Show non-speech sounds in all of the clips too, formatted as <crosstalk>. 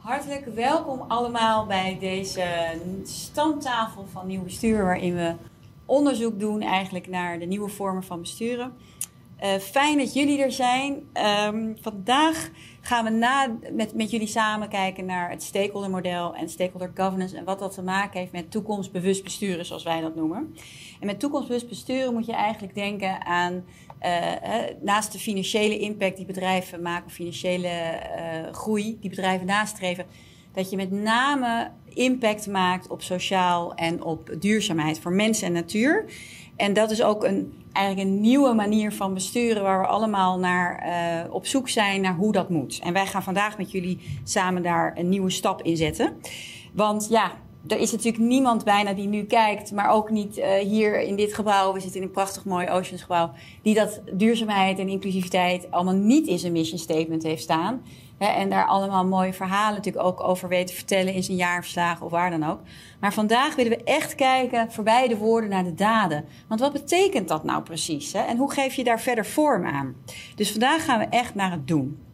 Hartelijk welkom allemaal bij deze standtafel van Nieuw Bestuur, waarin we onderzoek doen eigenlijk naar de nieuwe vormen van besturen. Uh, fijn dat jullie er zijn. Um, vandaag gaan we na, met, met jullie samen kijken naar het stakeholder model en stakeholder governance en wat dat te maken heeft met toekomstbewust besturen, zoals wij dat noemen. En met toekomstbewust besturen moet je eigenlijk denken aan uh, naast de financiële impact die bedrijven maken, financiële uh, groei die bedrijven nastreven, dat je met name impact maakt op sociaal en op duurzaamheid voor mensen en natuur. En dat is ook een, eigenlijk een nieuwe manier van besturen waar we allemaal naar uh, op zoek zijn naar hoe dat moet. En wij gaan vandaag met jullie samen daar een nieuwe stap in zetten. Want ja, er is natuurlijk niemand bijna die nu kijkt, maar ook niet uh, hier in dit gebouw. We zitten in een prachtig mooi Oceans gebouw. Die dat duurzaamheid en inclusiviteit allemaal niet in zijn mission statement heeft staan. Hè, en daar allemaal mooie verhalen natuurlijk ook over weten vertellen in zijn jaarverslagen of waar dan ook. Maar vandaag willen we echt kijken voorbij de woorden naar de daden. Want wat betekent dat nou precies? Hè? En hoe geef je daar verder vorm aan? Dus vandaag gaan we echt naar het doen.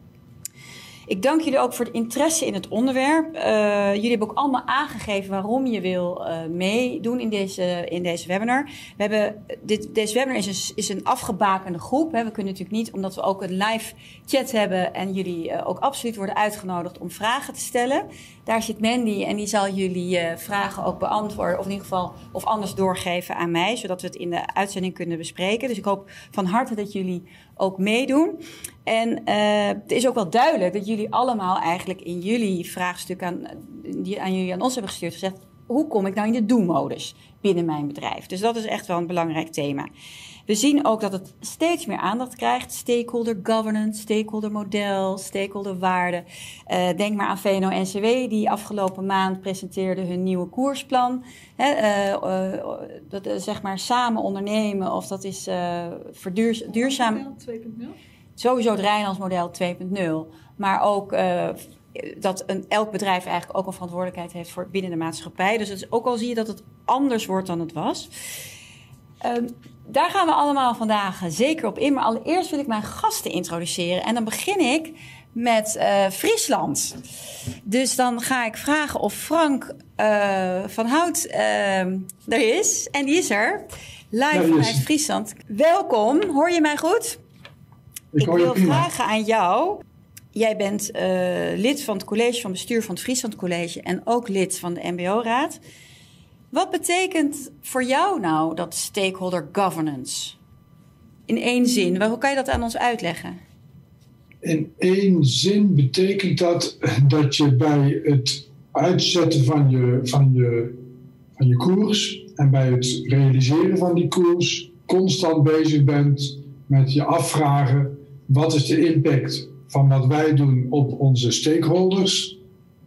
Ik dank jullie ook voor het interesse in het onderwerp. Uh, jullie hebben ook allemaal aangegeven waarom je wil uh, meedoen in deze, in deze webinar. We hebben, dit, deze webinar is een, is een afgebakende groep. Hè. We kunnen natuurlijk niet, omdat we ook een live chat hebben en jullie uh, ook absoluut worden uitgenodigd om vragen te stellen. Daar zit Mandy en die zal jullie vragen ook beantwoorden. Of in ieder geval of anders doorgeven aan mij, zodat we het in de uitzending kunnen bespreken. Dus ik hoop van harte dat jullie ook meedoen. En uh, het is ook wel duidelijk dat jullie allemaal eigenlijk in jullie vraagstuk aan, die aan jullie aan ons hebben gestuurd gezegd: hoe kom ik nou in de do-modus binnen mijn bedrijf? Dus dat is echt wel een belangrijk thema. We zien ook dat het steeds meer aandacht krijgt. Stakeholder governance, stakeholder model, stakeholder waarde. Uh, denk maar aan VNO-NCW, die afgelopen maand presenteerde hun nieuwe koersplan. He, uh, uh, dat, zeg maar samen ondernemen of dat is verduurzaam. 2.0? Sowieso het Rijnlandsmodel 2.0. Maar ook dat een, elk bedrijf eigenlijk ook een verantwoordelijkheid heeft voor binnen de maatschappij. Dus is, ook al zie je dat het anders wordt dan het was. Um, daar gaan we allemaal vandaag zeker op in. Maar allereerst wil ik mijn gasten introduceren. En dan begin ik met uh, Friesland. Dus dan ga ik vragen of Frank uh, van Hout uh, er is. En die is er. Live vanuit Friesland. Welkom. Hoor je mij goed? Ik, wil vragen aan jou. Jij bent lid van het college van bestuur van het Friesland College en ook lid van de MBO-raad. Wat betekent voor jou nou dat stakeholder governance? In één zin, hoe kan je dat aan ons uitleggen? In één zin betekent dat dat je bij het uitzetten van je, van je, van je koers en bij het realiseren van die koers constant bezig bent met je afvragen wat is de impact van wat wij doen op onze stakeholders?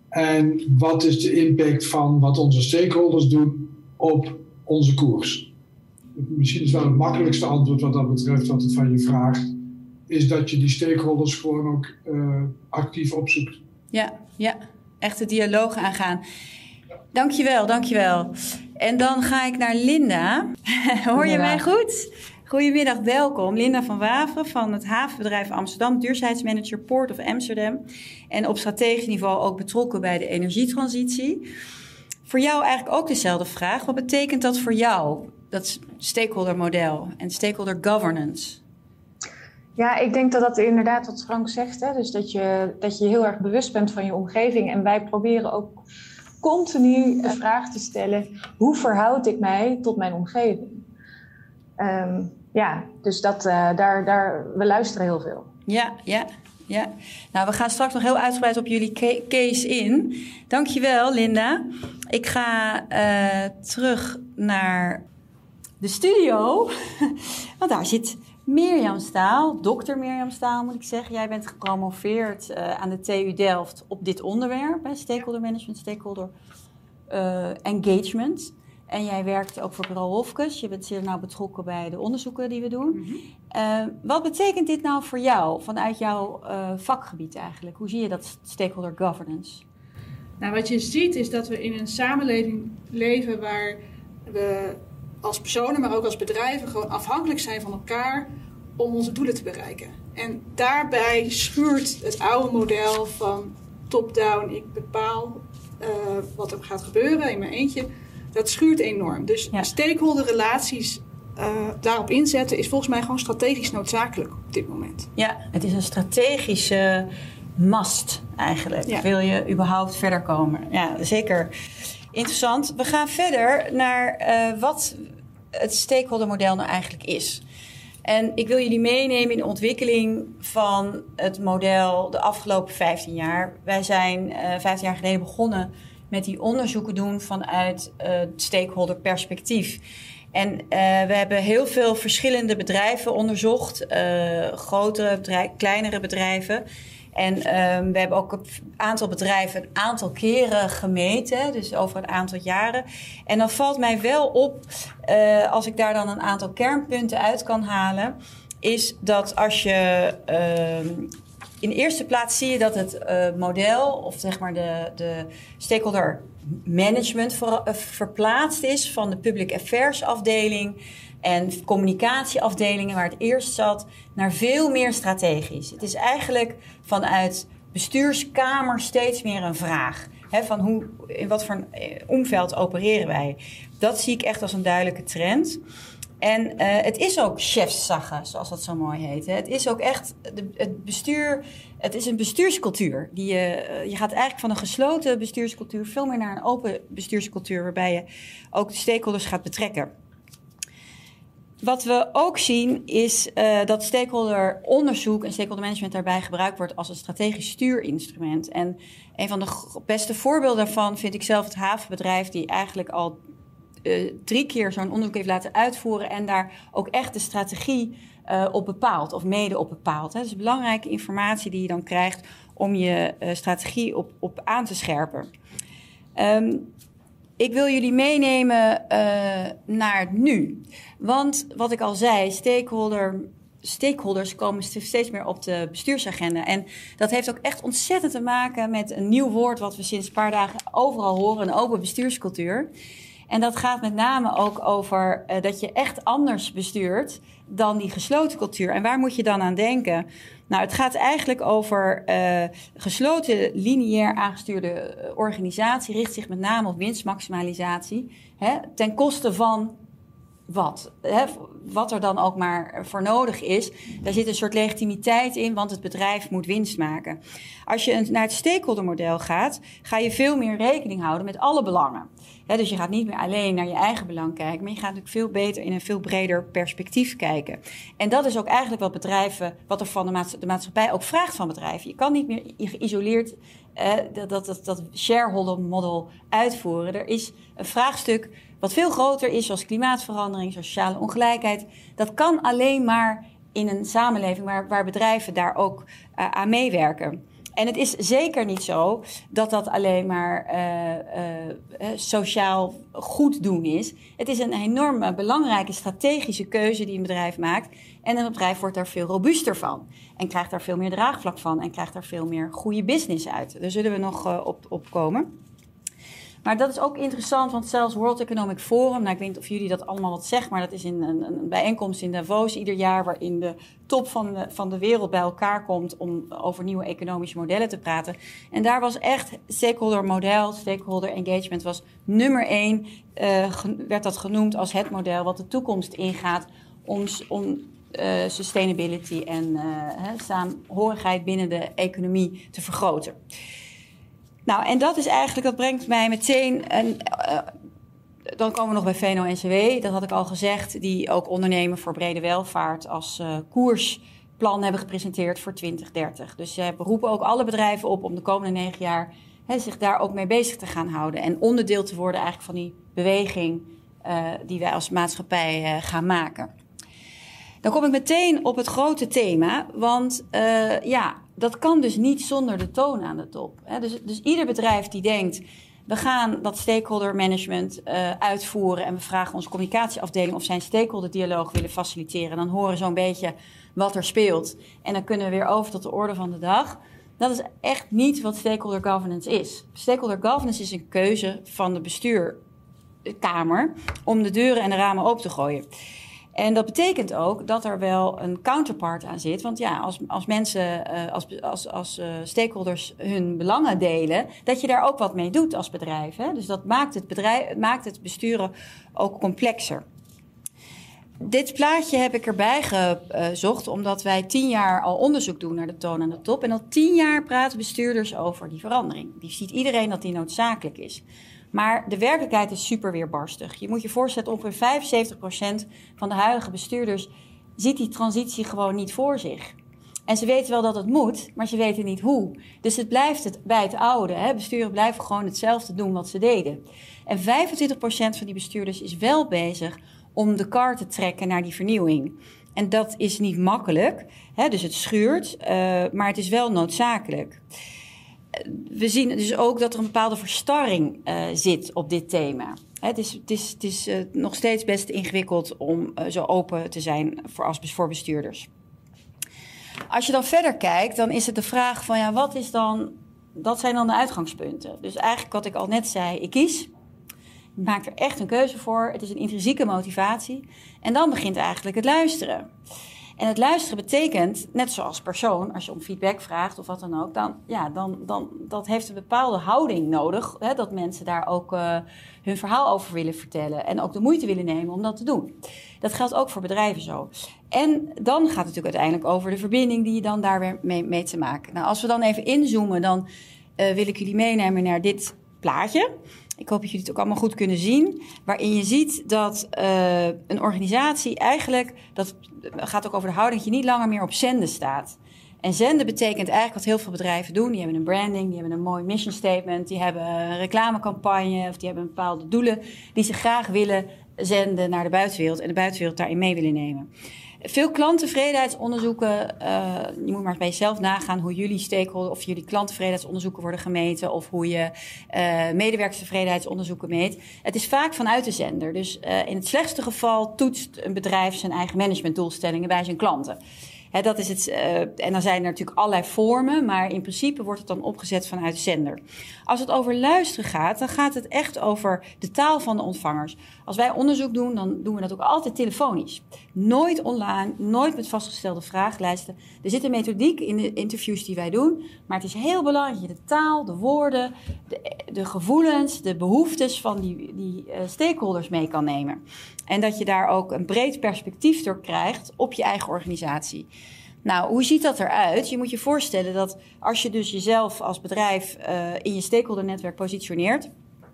En wat is de impact van wat onze stakeholders doen op onze koers? Misschien is wel het makkelijkste antwoord wat dat betreft, wat het van je vraagt, is dat je die stakeholders gewoon ook uh, actief opzoekt. Ja, ja, echt de dialoog aangaan. Dankjewel, dankjewel. En dan ga ik naar Linda. <laughs> Hoor je mij goed? Goedemiddag, welkom. Linda van Waveren van het havenbedrijf Amsterdam, duurzaamheidsmanager Port of Amsterdam. En op strategisch niveau ook betrokken bij de energietransitie. Voor jou eigenlijk ook dezelfde vraag. Wat betekent dat voor jou, dat stakeholder model en stakeholder governance? Ja, ik denk dat dat inderdaad wat Frank zegt. Hè? Dus dat je, dat je heel erg bewust bent van je omgeving. En wij proberen ook continu de vraag te stellen: hoe verhoud ik mij tot mijn omgeving? Um, ja, dus dat, uh, daar, daar, we luisteren heel veel. Ja, ja, ja. Nou, we gaan straks nog heel uitgebreid op jullie case in. Dankjewel, Linda. Ik ga uh, terug naar de studio. <laughs> Want daar zit Mirjam Staal, dokter Mirjam Staal moet ik zeggen. Jij bent gepromoveerd uh, aan de TU Delft op dit onderwerp, stakeholder management, stakeholder engagement. En jij werkt ook voor Bureau Hofkes. Je bent zeer nauw betrokken bij de onderzoeken die we doen. Mm -hmm. uh, wat betekent dit nou voor jou, vanuit jouw uh, vakgebied eigenlijk? Hoe zie je dat stakeholder governance? Nou, wat je ziet is dat we in een samenleving leven waar we als personen, maar ook als bedrijven gewoon afhankelijk zijn van elkaar om onze doelen te bereiken. En daarbij schuurt het oude model van top-down, ik bepaal uh, wat er gaat gebeuren in mijn eentje, dat schuurt enorm. Dus ja. stakeholder-relaties uh, daarop inzetten is volgens mij gewoon strategisch noodzakelijk op dit moment. Ja, het is een strategische mast eigenlijk. Wil je überhaupt verder komen? Ja, zeker. Interessant. We gaan verder naar uh, wat het stakeholdermodel nou eigenlijk is. En ik wil jullie meenemen in de ontwikkeling van het model de afgelopen 15 jaar. Wij zijn uh, 15 jaar geleden begonnen met die onderzoeken doen vanuit uh, stakeholder perspectief. En uh, we hebben heel veel verschillende bedrijven onderzocht, uh, grotere bedrijven, kleinere bedrijven. En um, we hebben ook een aantal bedrijven een aantal keren gemeten, dus over een aantal jaren. En dan valt mij wel op, als ik daar dan een aantal kernpunten uit kan halen, is dat als je uh, in de eerste plaats zie je dat het uh, model, of zeg maar de, de stakeholder management ver, verplaatst is van de public affairs afdeling en communicatieafdelingen waar het eerst zat, naar veel meer strategisch. Het is eigenlijk vanuit bestuurskamer steeds meer een vraag. Hè, van hoe, in wat voor omveld opereren wij? Dat zie ik echt als een duidelijke trend. En uh, het is ook chefszaggen, zoals dat zo mooi heet. Hè. Het is ook echt de, het bestuur. Het is een bestuurscultuur. Die je, uh, je gaat eigenlijk van een gesloten bestuurscultuur veel meer naar een open bestuurscultuur, waarbij je ook de stakeholders gaat betrekken. Wat we ook zien is uh, dat stakeholder onderzoek en stakeholder management daarbij gebruikt wordt als een strategisch stuurinstrument. En een van de beste voorbeelden daarvan vind ik zelf het havenbedrijf, die eigenlijk al uh, drie keer zo'n onderzoek heeft laten uitvoeren en daar ook echt de strategie uh, op bepaalt, of mede op bepaalt. Hè. Dat is belangrijke informatie die je dan krijgt om je uh, strategie op, op aan te scherpen. Um, ik wil jullie meenemen naar het nu. Want wat ik al zei, stakeholder stakeholders komen steeds meer op de bestuursagenda. En dat heeft ook echt ontzettend te maken met een nieuw woord wat we sinds een paar dagen overal horen: een open bestuurscultuur. En dat gaat met name ook over uh, dat je echt anders bestuurt dan die gesloten cultuur. En waar moet je dan aan denken? Nou, het gaat eigenlijk over uh, gesloten, lineair aangestuurde organisatie, richt zich met name op winstmaximalisatie, hè, ten koste van wat. Hè, wat er dan ook maar voor nodig is. Daar zit een soort legitimiteit in, want het bedrijf moet winst maken. Als je naar het stakeholdermodel gaat, ga je veel meer rekening houden met alle belangen. Dus je gaat niet meer alleen naar je eigen belang kijken, maar je gaat natuurlijk veel beter in een veel breder perspectief kijken. En dat is ook eigenlijk wat bedrijven, wat er van de, maats de maatschappij ook vraagt van bedrijven. Je kan niet meer geïsoleerd dat, dat, dat, dat shareholder model uitvoeren. Er is een vraagstuk wat veel groter is, zoals klimaatverandering, sociale ongelijkheid. Dat kan alleen maar in een samenleving waar, waar bedrijven daar ook uh, aan meewerken. En het is zeker niet zo dat dat alleen maar uh, uh, sociaal goed doen is. Het is een enorme belangrijke strategische keuze die een bedrijf maakt. En een bedrijf wordt daar veel robuuster van. En krijgt daar veel meer draagvlak van. En krijgt daar veel meer goede business uit. Daar zullen we nog op, op komen. Maar dat is ook interessant, want zelfs World Economic Forum, nou ik weet niet of jullie dat allemaal wat zeggen, maar dat is in een, een bijeenkomst in Davos ieder jaar waarin de top van de, van de wereld bij elkaar komt om over nieuwe economische modellen te praten. En daar was echt stakeholder model, stakeholder engagement was nummer één, uh, werd dat genoemd als het model wat de toekomst ingaat om, om uh, sustainability en uh, saamhorigheid binnen de economie te vergroten. Nou, en dat is eigenlijk, dat brengt mij meteen. Een, uh, dan komen we nog bij VNO-NCW, dat had ik al gezegd, die ook ondernemen voor brede welvaart als uh, koersplan hebben gepresenteerd voor 2030. Dus ze beroepen ook alle bedrijven op om de komende negen jaar hè, zich daar ook mee bezig te gaan houden. En onderdeel te worden eigenlijk van die beweging uh, die wij als maatschappij gaan maken. Dan kom ik meteen op het grote thema, want ja, dat kan dus niet zonder de toon aan de top. Hè? Dus, dus ieder bedrijf die denkt, we gaan dat stakeholder management uh, uitvoeren en we vragen onze communicatieafdeling of zijn stakeholder dialoog willen faciliteren, dan horen zo'n beetje wat er speelt. En dan kunnen we weer over tot de orde van de dag. Dat is echt niet wat stakeholder governance is. Stakeholder governance is een keuze van de bestuurkamer om de deuren en de ramen open te gooien. En dat betekent ook dat er wel een counterpart aan zit. Want ja, als, als mensen, uh, als, als, als uh, stakeholders hun belangen delen, dat je daar ook wat mee doet als bedrijf. Hè? Dus dat maakt het, bedrijf, maakt het besturen ook complexer. Dit plaatje heb ik erbij gezocht omdat wij tien jaar al onderzoek doen naar de toon aan de top. En al tien jaar praten bestuurders over die verandering. Die ziet iedereen dat die noodzakelijk is. Maar de werkelijkheid is super weerbarstig. Je moet je voorstellen, ongeveer 75% van de huidige bestuurders ziet die transitie gewoon niet voor zich. En ze weten wel dat het moet, maar ze weten niet hoe. Dus het blijft het bij het oude. Hè? Bestuurders blijven gewoon hetzelfde doen wat ze deden. En 25% van die bestuurders is wel bezig om de kar te trekken naar die vernieuwing. En dat is niet makkelijk, hè? dus het schuurt, uh, maar het is wel noodzakelijk we zien dus ook dat er een bepaalde verstarring uh, zit op dit thema. Het is, het is, het is uh, nog steeds best ingewikkeld om uh, zo open te zijn voor, als, voor bestuurders. Als je dan verder kijkt, dan is het de vraag van ja, wat is dan, dat zijn dan de uitgangspunten. Dus eigenlijk wat ik al net zei, ik kies. Ik maak er echt een keuze voor. Het is een intrinsieke motivatie. En dan begint eigenlijk het luisteren. En het luisteren betekent, net zoals persoon, als je om feedback vraagt of wat dan ook, dan, ja, dan, dan dat heeft een bepaalde houding nodig. Hè, dat mensen daar ook uh, hun verhaal over willen vertellen en ook de moeite willen nemen om dat te doen. Dat geldt ook voor bedrijven zo. En dan gaat het natuurlijk uiteindelijk over de verbinding die je dan daar weer mee, mee te maken. Nou, als we dan even inzoomen, dan uh, wil ik jullie meenemen naar dit plaatje. Ik hoop dat jullie het ook allemaal goed kunnen zien. Waarin je ziet dat uh, een organisatie eigenlijk, dat gaat ook over de houding, dat je niet langer meer op zenden staat. En zenden betekent eigenlijk wat heel veel bedrijven doen. Die hebben een branding, die hebben een mooi mission statement, die hebben een reclamecampagne of die hebben bepaalde doelen die ze graag willen zenden naar de buitenwereld en de buitenwereld daarin mee willen nemen. Veel klanttevredenheidsonderzoeken, uh, je moet maar bij jezelf nagaan hoe jullie stakeholder of jullie klanttevredenheidsonderzoeken worden gemeten of hoe je uh, medewerkerstevredenheidsonderzoeken meet. Het is vaak vanuit de zender. Dus uh, in het slechtste geval toetst een bedrijf zijn eigen managementdoelstellingen bij zijn klanten. Dat is het, en dan zijn er natuurlijk allerlei vormen, maar in principe wordt het dan opgezet vanuit de zender. Als het over luisteren gaat, dan gaat het echt over de taal van de ontvangers. Als wij onderzoek doen, dan doen we dat ook altijd telefonisch. Nooit online, nooit met vastgestelde vragenlijsten. Er zit een methodiek in de interviews die wij doen, maar het is heel belangrijk dat je de taal, de woorden, de, de gevoelens, de behoeftes van die, die uh, stakeholders mee kan nemen. En dat je daar ook een breed perspectief door krijgt op je eigen organisatie. Nou, hoe ziet dat eruit? Je moet je voorstellen dat als je dus jezelf als bedrijf uh, in je stakeholdernetwerk positioneert.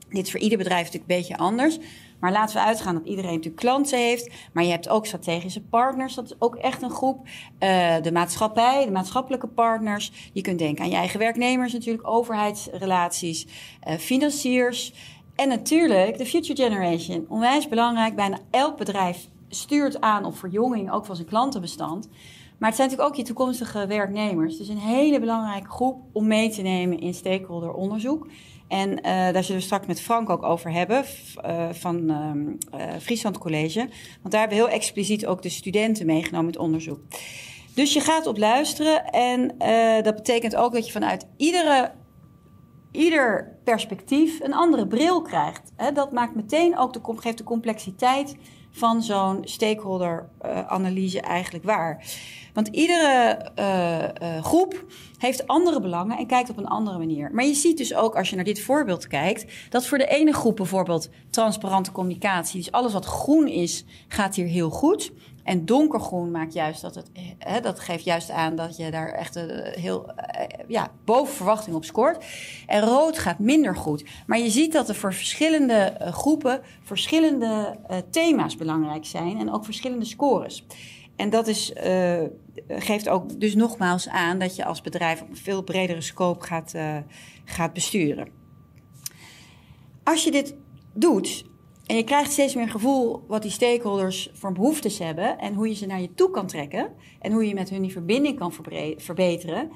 Dit is voor ieder bedrijf natuurlijk een beetje anders. Maar laten we uitgaan dat iedereen natuurlijk klanten heeft. Maar je hebt ook strategische partners. Dat is ook echt een groep. Uh, de maatschappij, de maatschappelijke partners. Je kunt denken aan je eigen werknemers natuurlijk. Overheidsrelaties. Uh, financiers. En natuurlijk de future generation. Onwijs belangrijk. Bijna elk bedrijf stuurt aan op verjonging. Ook van zijn klantenbestand. Maar het zijn natuurlijk ook je toekomstige werknemers. Dus een hele belangrijke groep om mee te nemen in stakeholder onderzoek. En uh, daar zullen we straks met Frank ook over hebben uh, van uh, Friesland College. Want daar hebben we heel expliciet ook de studenten meegenomen met onderzoek. Dus je gaat op luisteren en dat betekent ook dat je vanuit iedere, ieder perspectief een andere bril krijgt. Dat maakt meteen ook de, geeft de complexiteit van zo'n stakeholder-analyse eigenlijk waar. Want iedere uh, uh, groep heeft andere belangen en kijkt op een andere manier. Maar je ziet dus ook als je naar dit voorbeeld kijkt, dat voor de ene groep bijvoorbeeld transparante communicatie, dus alles wat groen is, gaat hier heel goed. En donkergroen maakt juist dat het, hè, dat geeft juist aan dat je daar echt uh, heel ja, boven verwachting op scoort. En rood gaat minder goed. Maar je ziet dat er voor verschillende groepen verschillende thema's belangrijk zijn en ook verschillende scores. En dat is, geeft ook dus nogmaals aan dat je als bedrijf op een veel bredere scope gaat, gaat besturen. Als je dit doet en je krijgt steeds meer gevoel wat die stakeholders voor behoeftes hebben en hoe je ze naar je toe kan trekken en hoe je met hun die verbinding kan verbeteren,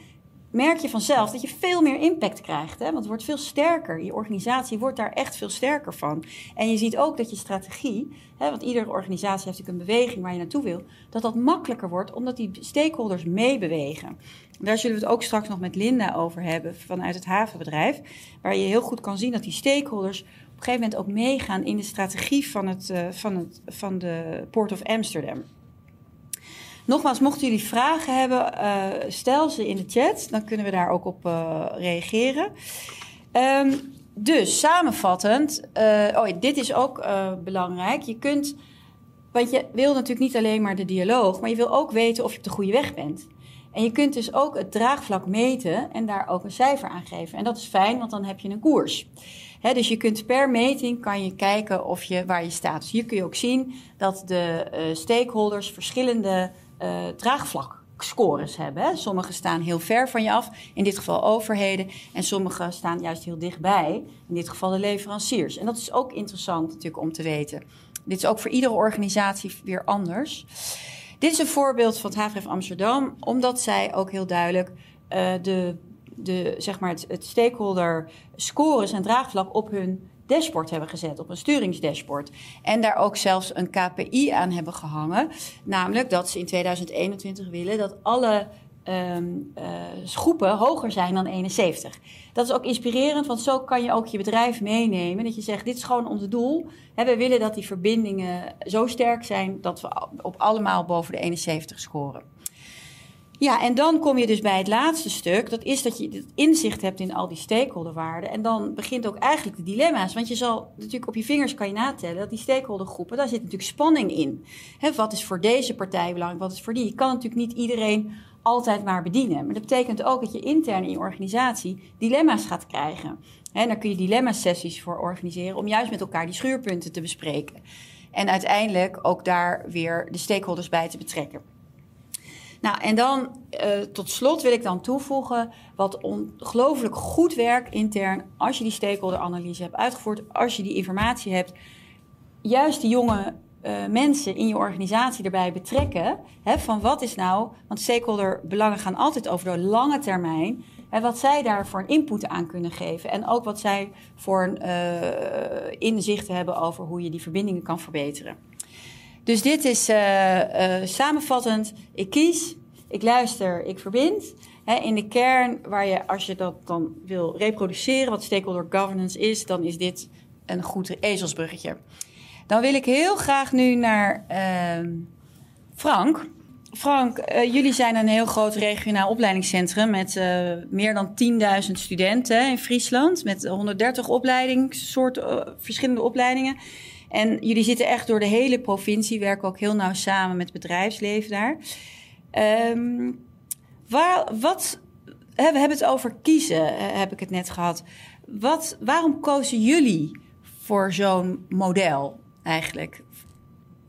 merk je vanzelf dat je veel meer impact krijgt. Hè? Want het wordt veel sterker. Je organisatie wordt daar echt veel sterker van. En je ziet ook dat je strategie, hè, want iedere organisatie heeft natuurlijk een beweging waar je naartoe wil, dat dat makkelijker wordt omdat die stakeholders meebewegen. Daar zullen we het ook straks nog met Linda over hebben vanuit het havenbedrijf. Waar je heel goed kan zien dat die stakeholders een gegeven moment ook meegaan in de strategie van, het, uh, van, het, van de Port of Amsterdam. Nogmaals, mochten jullie vragen hebben, uh, stel ze in de chat. Dan kunnen we daar ook op uh, reageren. Um, dus samenvattend, oh, dit is ook belangrijk. Je kunt, want je wil natuurlijk niet alleen maar de dialoog, maar je wil ook weten of je op de goede weg bent. En je kunt dus ook het draagvlak meten en daar ook een cijfer aan geven. En dat is fijn, want dan heb je een koers. Dus je kunt per meting kan je kijken of je, waar je staat. Dus hier kun je ook zien dat de uh, stakeholders verschillende uh, draagvlakscores hebben. Hè. Sommige staan heel ver van je af, in dit geval overheden. En sommige staan juist heel dichtbij, in dit geval de leveranciers. En dat is ook interessant natuurlijk om te weten. Dit is ook voor iedere organisatie weer anders. Dit is een voorbeeld van het HVF Amsterdam, omdat zij ook heel duidelijk uh, de, de, zeg maar het, stakeholder scores en draagvlak op hun dashboard hebben gezet, op een sturingsdashboard. En daar ook zelfs een KPI aan hebben gehangen. Namelijk dat ze in 2021 willen dat alle um, groepen hoger zijn dan 71. Dat is ook inspirerend, want zo kan je ook je bedrijf meenemen. Dat je zegt, dit is gewoon ons doel. He, we willen dat die verbindingen zo sterk zijn dat we op allemaal boven de 71 scoren. Ja, en dan kom je dus bij het laatste stuk. Dat is dat je het inzicht hebt in al die stakeholderwaarden. En dan begint ook eigenlijk de dilemma's. Want je zal natuurlijk op je vingers kan je natellen dat die stakeholdergroepen, daar zit natuurlijk spanning in. Wat is voor deze partij belangrijk, wat is voor die? Je kan natuurlijk niet iedereen altijd maar bedienen. Maar dat betekent ook dat je intern in je organisatie dilemma's gaat krijgen. En daar kun je dilemma-sessies voor organiseren om juist met elkaar die schuurpunten te bespreken. En uiteindelijk ook daar weer de stakeholders bij te betrekken. Nou, en dan uh, tot slot wil ik dan toevoegen wat ongelooflijk goed werkt intern als je die stakeholder-analyse hebt uitgevoerd, als je die informatie hebt. Juist die jonge uh, mensen in je organisatie erbij betrekken. Hè, van wat is nou, want stakeholderbelangen gaan altijd over de lange termijn. En wat zij daar voor een input aan kunnen geven. En ook wat zij voor een uh, inzicht hebben over hoe je die verbindingen kan verbeteren. Dus dit is uh, samenvattend. Ik kies, ik luister, ik verbind. In de kern, waar je, als je dat dan wil reproduceren, wat stakeholder governance is, dan is dit een goed ezelsbruggetje. Dan wil ik heel graag nu naar uh, Frank. Frank, uh, jullie zijn een heel groot regionaal opleidingscentrum met meer dan 10.000 studenten in Friesland. Met 130 opleidingssoorten, uh, verschillende opleidingen. En jullie zitten echt door de hele provincie, werken ook heel nauw samen met het bedrijfsleven daar. Um, waar, wat, we hebben het over kiezen, heb ik het net gehad. Wat, waarom kozen jullie voor zo'n model? eigenlijk.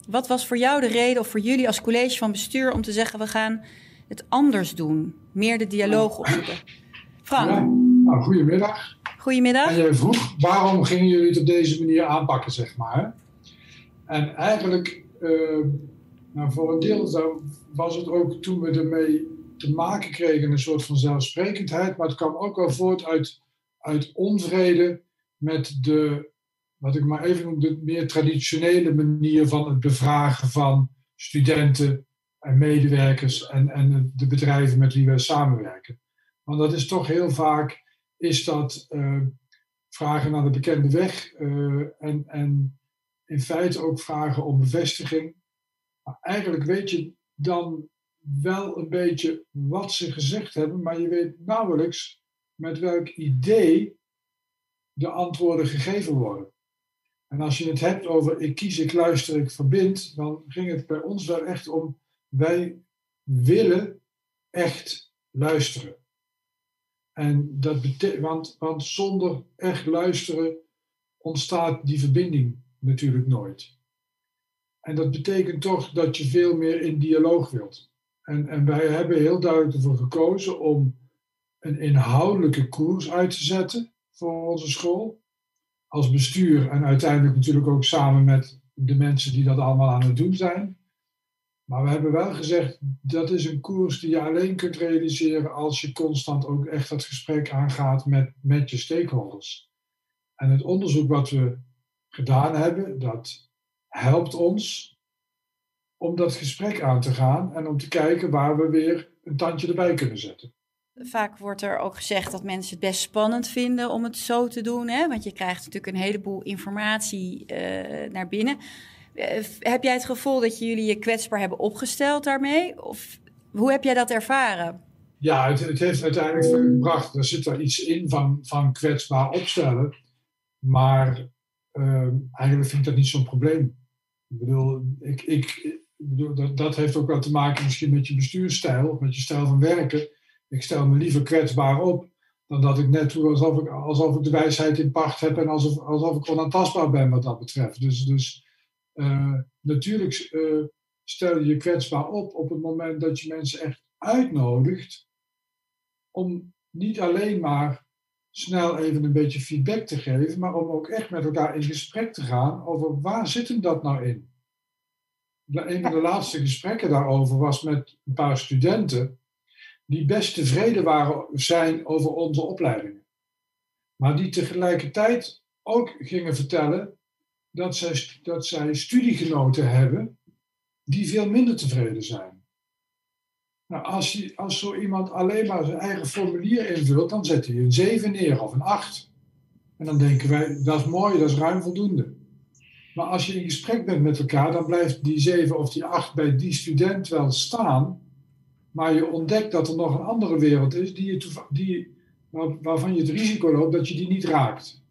Wat was voor jou de reden, of voor jullie als college van bestuur, om te zeggen: we gaan het anders doen? Meer de dialoog opzoeken. Frank. Ja, nou, goedemiddag. Goedemiddag. En jij vroeg, waarom gingen jullie het op deze manier aanpakken, zeg maar? En eigenlijk, uh, nou, voor een deel was het ook toen we ermee te maken kregen een soort van zelfsprekendheid, maar het kwam ook wel voort uit, uit onvrede met de wat ik maar even noem, de meer traditionele manier van het bevragen van studenten en medewerkers en, en de bedrijven met wie wij samenwerken. Want dat is toch heel vaak, is dat uh, vragen naar de bekende weg uh, en, en in feite ook vragen om bevestiging. Maar eigenlijk weet je dan wel een beetje wat ze gezegd hebben, maar je weet nauwelijks met welk idee de antwoorden gegeven worden. En als je het hebt over ik kies, ik luister, ik verbind, dan ging het bij ons wel echt om wij willen echt luisteren. En dat want, want zonder echt luisteren ontstaat die verbinding natuurlijk nooit. En dat betekent toch dat je veel meer in dialoog wilt. En, en wij hebben heel duidelijk ervoor gekozen om een inhoudelijke koers uit te zetten voor onze school als bestuur en uiteindelijk natuurlijk ook samen met de mensen die dat allemaal aan het doen zijn. Maar we hebben wel gezegd, dat is een koers die je alleen kunt realiseren als je constant ook echt dat gesprek aangaat met, met je stakeholders. En het onderzoek wat we gedaan hebben, dat helpt ons om dat gesprek aan te gaan en om te kijken waar we weer een tandje erbij kunnen zetten. vaak wordt er ook gezegd dat mensen het best spannend vinden om het zo te doen. Hè? Want je krijgt natuurlijk een heleboel informatie uh, naar binnen. Uh, heb jij het gevoel dat jullie je kwetsbaar hebben opgesteld daarmee? Of hoe heb jij dat ervaren? Ja, het, heeft uiteindelijk gebracht. Er zit er iets in van, van kwetsbaar opstellen. Maar uh, eigenlijk vind ik dat niet zo'n probleem. Ik bedoel, ik, ik, bedoel dat, dat heeft ook wel te maken misschien met je bestuursstijl, of met je stijl van werken. Ik stel me liever kwetsbaar op dan dat ik net doe alsof ik, alsof ik de wijsheid in pacht heb en alsof, alsof ik onaantastbaar ben wat dat betreft. Dus, dus natuurlijk uh, stel je je kwetsbaar op op het moment dat je mensen echt uitnodigt om niet alleen maar snel even een beetje feedback te geven, maar om ook echt met elkaar in gesprek te gaan over waar zit hem dat nou in. Een van de laatste gesprekken daarover was met een paar studenten die best tevreden waren zijn over onze opleidingen. Maar die tegelijkertijd ook gingen vertellen dat zij, dat zij studiegenoten hebben die veel minder tevreden zijn. Nou, als, je, als zo iemand alleen maar zijn eigen formulier invult, dan zet hij een 7 neer of een 8. En dan denken wij, dat is mooi, dat is ruim voldoende. Maar als je in gesprek bent met elkaar, dan blijft die 7 of die 8 bij die student wel staan. Maar je ontdekt dat er nog een andere wereld is die je, die, waarvan je het risico loopt dat je die niet raakt.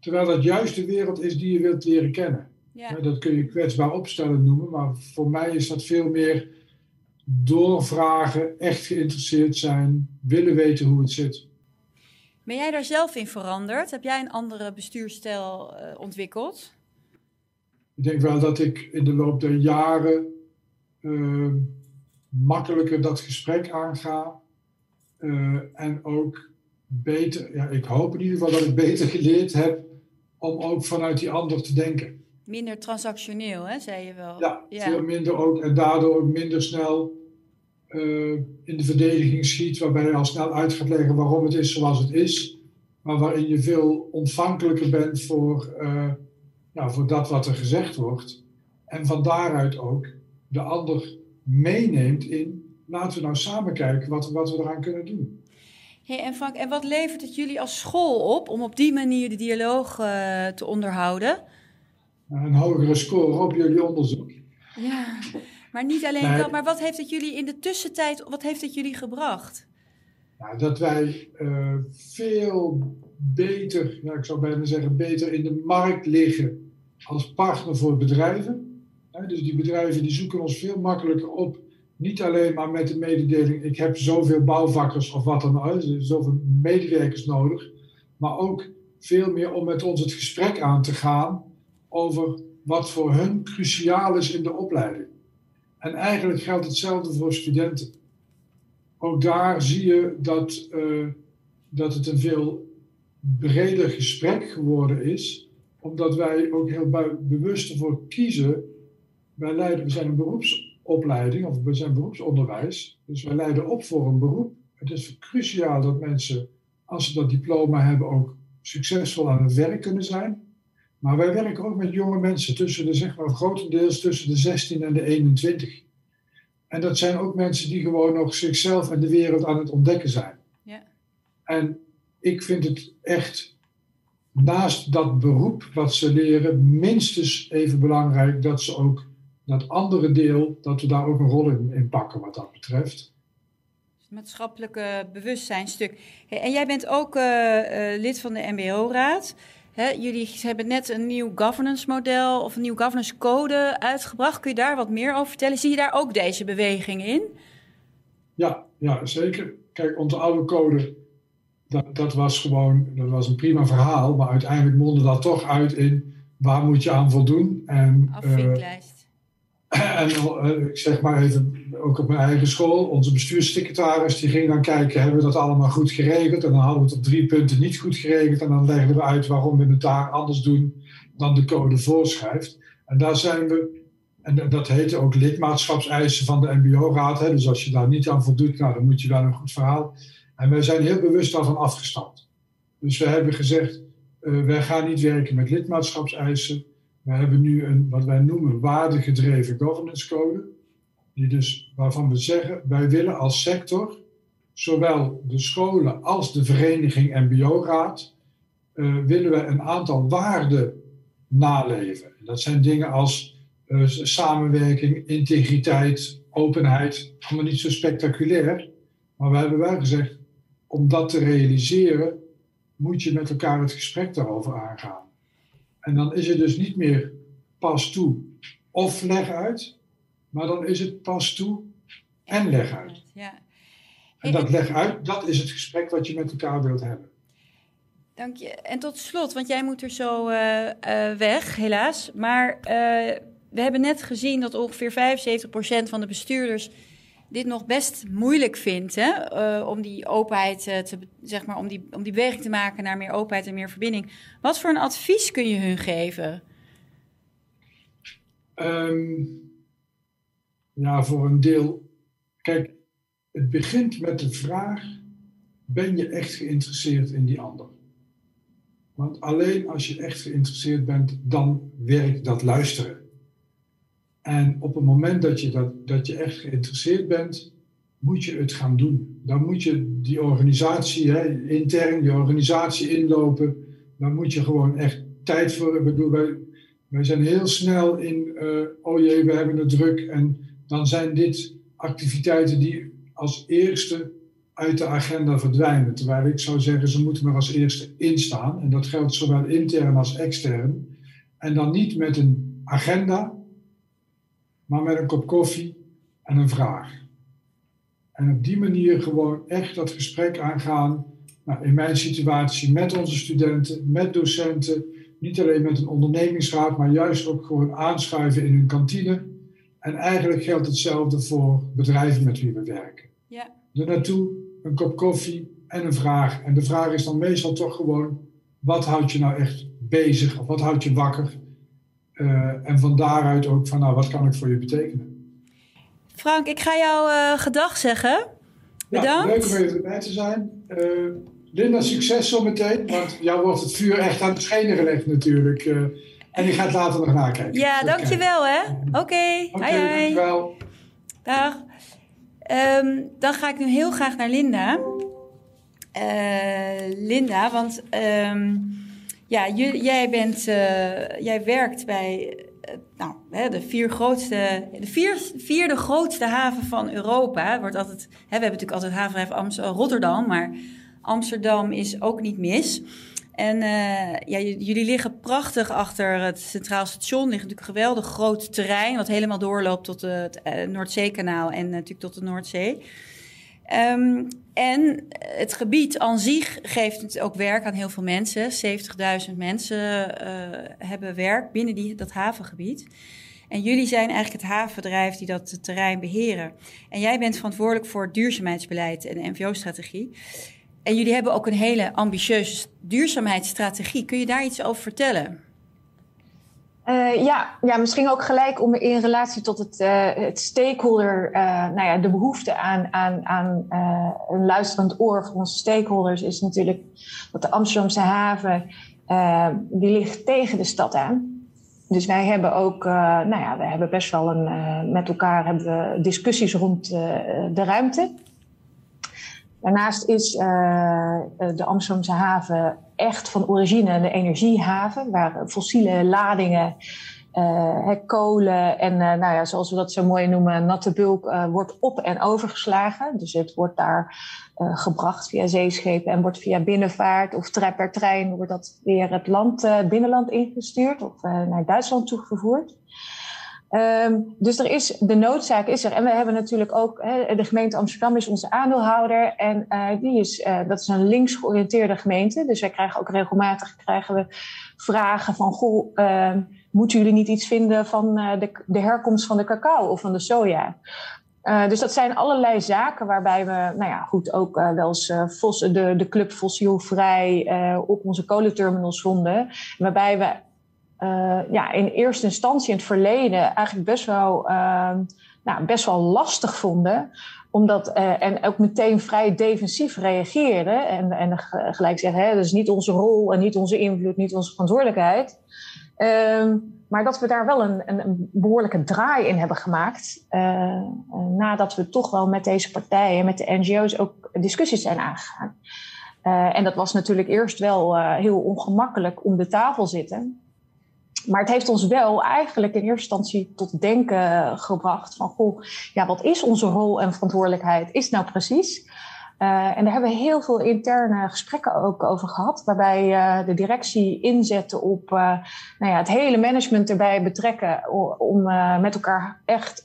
Terwijl dat juist de wereld is die je wilt leren kennen. Ja. Dat kun je kwetsbaar opstellen noemen, maar voor mij is dat veel meer doorvragen, echt geïnteresseerd zijn, willen weten hoe het zit. Ben jij daar zelf in veranderd? Heb jij een andere bestuurstijl uh, ontwikkeld? Ik denk wel dat ik in de loop der jaren uh, makkelijker dat gesprek aanga. Uh, en ook beter, ja, ik hoop in ieder geval dat ik beter geleerd heb om ook vanuit die ander te denken. Minder transactioneel, hè, zei je wel. Ja, ja. veel minder ook en daardoor ook minder snel uh, in de verdediging schiet, waarbij je al snel uit gaat leggen waarom het is zoals het is, maar waarin je veel ontvankelijker bent voor, uh, nou, voor dat wat er gezegd wordt. En van daaruit ook de ander meeneemt in, laten we nou samen kijken wat, wat we eraan kunnen doen. Hey, en Frank, en wat levert het jullie als school op om op die manier de dialoog uh, te onderhouden? Een hogere score op jullie onderzoek. Ja, maar niet alleen nee. dat, maar wat heeft het jullie in de tussentijd, wat heeft het jullie gebracht? Nou, dat wij uh, veel beter, ja, ik zou bijna zeggen, beter in de markt liggen als partner voor bedrijven. Ja, dus die bedrijven die zoeken ons veel makkelijker op. Niet alleen maar met de mededeling, ik heb zoveel bouwvakkers of wat dan ook, zoveel medewerkers nodig. Maar ook veel meer om met ons het gesprek aan te gaan over wat voor hun cruciaal is in de opleiding. En eigenlijk geldt hetzelfde voor studenten. Ook daar zie je dat, uh, dat het een veel breder gesprek geworden is, omdat wij ook heel bewust ervoor kiezen. Wij leiden, we zijn een beroepsopleiding of we zijn beroepsonderwijs, dus wij leiden op voor een beroep. Het is cruciaal dat mensen, als ze dat diploma hebben, ook succesvol aan het werk kunnen zijn. Maar wij werken ook met jonge mensen, tussen de, zeg maar, grotendeels tussen de 16 en de 21. En dat zijn ook mensen die gewoon nog zichzelf en de wereld aan het ontdekken zijn. Ja. En ik vind het echt naast dat beroep wat ze leren, minstens even belangrijk dat ze ook dat andere deel, dat we daar ook een rol in, in pakken wat dat betreft. Het maatschappelijke bewustzijnstuk. en jij bent ook uh, uh, lid van de MBO-raad jullie hebben net een nieuw governance model of een nieuw governance code uitgebracht. Kun je daar wat meer over vertellen? Zie je daar ook deze beweging in? Ja, ja zeker. Kijk, onze oude code, dat, dat was gewoon dat was een prima verhaal. Maar uiteindelijk mondde dat toch uit in waar moet je aan voldoen. En, Afvinklijst. <clears throat> En eh, ik zeg maar even, ook op mijn eigen school, onze bestuurssecretaris die ging dan kijken, hebben we dat allemaal goed geregeld? En dan hadden we het op drie punten niet goed geregeld. En dan legden we uit waarom we het daar anders doen dan de code voorschrijft. En daar zijn we, en dat heette ook lidmaatschapseisen van de MBO-raad. Dus als je daar niet aan voldoet, nou, dan moet je wel een goed verhaal. En wij zijn heel bewust daarvan afgestapt. Dus we hebben gezegd, uh, wij gaan niet werken met lidmaatschapseisen. We hebben nu een, wat wij noemen, waardegedreven governance code. Die dus, waarvan we zeggen, wij willen als sector zowel de scholen als de vereniging MBO-raad, uh, willen we een aantal waarden naleven. Dat zijn dingen als uh, samenwerking, integriteit, openheid. Allemaal niet zo spectaculair. Maar we hebben wel gezegd, om dat te realiseren, moet je met elkaar het gesprek daarover aangaan. En dan is het dus niet meer pas toe of leg uit, maar dan is het pas toe en leg uit. Ja. En dat leg uit, dat is het gesprek wat je met elkaar wilt hebben. Dank je. En tot slot, want jij moet er zo uh, uh, weg, helaas. Maar uh, we hebben net gezien dat ongeveer 75% van de bestuurders dit nog best moeilijk vindt. Hè? om die openheid te, zeg maar, om die, om die beweging te maken naar meer openheid en meer verbinding. Wat voor een advies kun je hun geven? Um, ja, voor een deel. Kijk, het begint met de vraag: ben je echt geïnteresseerd in die ander? Want alleen als je echt geïnteresseerd bent, dan werkt dat luisteren. En op het moment dat je, dat, dat je echt geïnteresseerd bent, moet je het gaan doen. Dan moet je die organisatie, hè, intern die organisatie inlopen. Dan moet je gewoon echt tijd voor. Ik bedoel, wij, wij zijn heel snel in, uh, oh jee, we hebben het druk. En dan zijn dit activiteiten die als eerste uit de agenda verdwijnen. Terwijl ik zou zeggen, ze moeten er als eerste instaan. En dat geldt zowel intern als extern. En dan niet met een agenda, maar met een kop koffie en een vraag. En op die manier gewoon echt dat gesprek aangaan. Nou, in mijn situatie met onze studenten, met docenten. Niet alleen met een ondernemingsraad, maar juist ook gewoon aanschuiven in hun kantine. En eigenlijk geldt hetzelfde voor bedrijven met wie we werken. Ja. Er naartoe, een kop koffie en een vraag. En de vraag is dan meestal toch gewoon: wat houdt je nou echt bezig? Of wat houdt je wakker? Uh, en van daaruit ook van, nou, wat kan ik voor je betekenen? Frank, ik ga jou uh, gedag zeggen. Bedankt. Ja, leuk om even erbij te zijn. Uh, Linda, succes zometeen, want jou wordt het vuur echt aan het schenen gelegd natuurlijk. en die gaat later nog nakijken. Ja, dankjewel hè. Oké, okay. hoi. Dankjewel. Dag. Um, dan ga ik nu heel graag naar Linda. Linda, want... Um, ja, jij, bent, uh, jij werkt bij uh, nou, hè, de, vier grootste, de vier, vierde grootste haven van Europa. Wordt altijd, hè, we hebben natuurlijk altijd havenhaven Amsterdam, Rotterdam, maar Amsterdam is ook niet mis. En uh, ja, jullie liggen prachtig achter het Centraal Station. Ligt natuurlijk een geweldig groot terrein... wat helemaal doorloopt tot het Noordzeekanaal en natuurlijk tot de Noordzee. Um, en het gebied aan zich geeft ook werk aan heel veel mensen. 70.000 mensen uh, hebben werk binnen die, dat havengebied. En jullie zijn eigenlijk het havenbedrijf die dat terrein beheren. En jij bent verantwoordelijk voor het duurzaamheidsbeleid en de NVO-strategie. En jullie hebben ook een hele ambitieuze duurzaamheidsstrategie. Kun je daar iets over vertellen? Uh, ja, ja, misschien ook gelijk om in relatie tot het, uh, het stakeholder, uh, nou ja, de behoefte aan, aan, aan een luisterend oor voor onze stakeholders is natuurlijk dat de Amsterdamse haven, die ligt tegen de stad aan. Dus wij hebben ook, nou ja, we hebben best wel een, met elkaar hebben we discussies rond de ruimte. Daarnaast is de Amsterdamse haven echt van origine de energiehaven, waar fossiele ladingen, uh, kolen en nou ja, zoals we dat zo mooi noemen, natte bulk, wordt op- en overgeslagen. Dus het wordt daar gebracht via zeeschepen en wordt via binnenvaart of per trein wordt dat weer het land, binnenland ingestuurd of naar Duitsland toegevoerd. Um, dus er is, de noodzaak is er. En we hebben natuurlijk ook, de gemeente Amsterdam is onze aandeelhouder. En uh, die is, uh, dat is een links georiënteerde gemeente. Dus wij krijgen ook regelmatig krijgen we vragen van... Goh, uh, moeten jullie niet iets vinden van uh, de, de herkomst van de cacao of van de soja? Dus dat zijn allerlei zaken waarbij we, nou ja, goed, ook wel eens uh, de, de club fossielvrij op onze kolenterminals vonden. Waarbij we uh, ja, in eerste instantie in het verleden eigenlijk best wel, uh, nou, best wel lastig vonden. Omdat, uh, en ook meteen vrij defensief reageerden. En, en gelijk zeggen, hè, dat is niet onze rol en niet onze invloed, niet onze verantwoordelijkheid. Ehm, maar dat we daar wel een, een, een, behoorlijke draai in hebben gemaakt. Uh, nadat we toch wel met deze partijen, met de NGO's, ook discussies zijn aangegaan. En dat was natuurlijk eerst wel heel ongemakkelijk om de tafel zitten. Maar het heeft ons wel eigenlijk in eerste instantie tot denken gebracht van, goh, ja, wat is onze rol en verantwoordelijkheid? Is nou precies? Uh, en daar hebben we heel veel interne gesprekken ook over gehad, waarbij uh, de directie inzette op uh, nou ja, het hele management erbij betrekken om met elkaar echt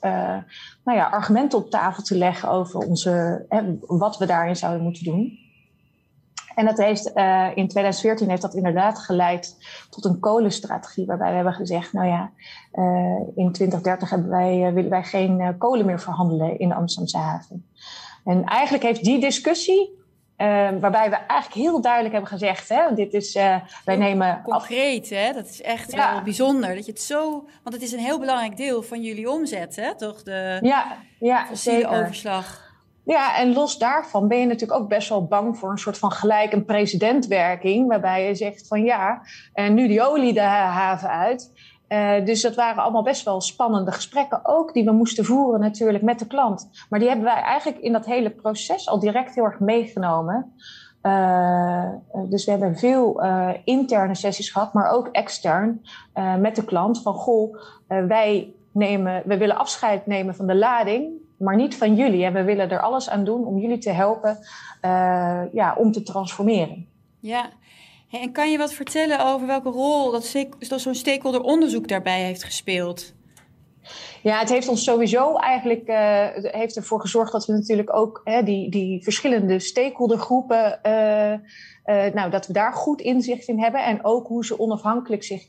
nou ja, argumenten op tafel te leggen over onze, wat we daarin zouden moeten doen. En dat heeft, in 2014 heeft dat inderdaad geleid tot een kolenstrategie, waarbij we hebben gezegd, nou ja, in 2030 hebben wij, willen wij geen kolen meer verhandelen in de Amsterdamse haven. En eigenlijk heeft die discussie, waarbij we eigenlijk heel duidelijk hebben gezegd: hè, dit is, wij nemen. Concreet, hè? Dat is echt ja. wel bijzonder. Dat je het zo. Want het is een heel belangrijk deel van jullie omzet, hè? Toch? De ja, ja zeker. overslag. Ja, en los daarvan ben je natuurlijk ook best wel bang voor een soort van gelijk een presidentwerking, waarbij je zegt van ja, en nu die olie de haven uit. Uh, dus dat waren allemaal best wel spannende gesprekken ook, die we moesten voeren natuurlijk met de klant. Maar die hebben wij eigenlijk in dat hele proces al direct heel erg meegenomen. Uh, dus we hebben veel interne sessies gehad, maar ook extern met de klant. Van goh, wij nemen, we willen afscheid nemen van de lading, maar niet van jullie. En we willen er alles aan doen om jullie te helpen ja, om te transformeren. Ja, en kan je wat vertellen over welke rol dat, zo'n stakeholder onderzoek daarbij heeft gespeeld? Ja, het heeft ons sowieso eigenlijk uh, heeft ervoor gezorgd dat we natuurlijk ook hè, die, die verschillende stakeholdergroepen, uh, uh, nou, dat we daar goed inzicht in hebben en ook hoe ze onafhankelijk zich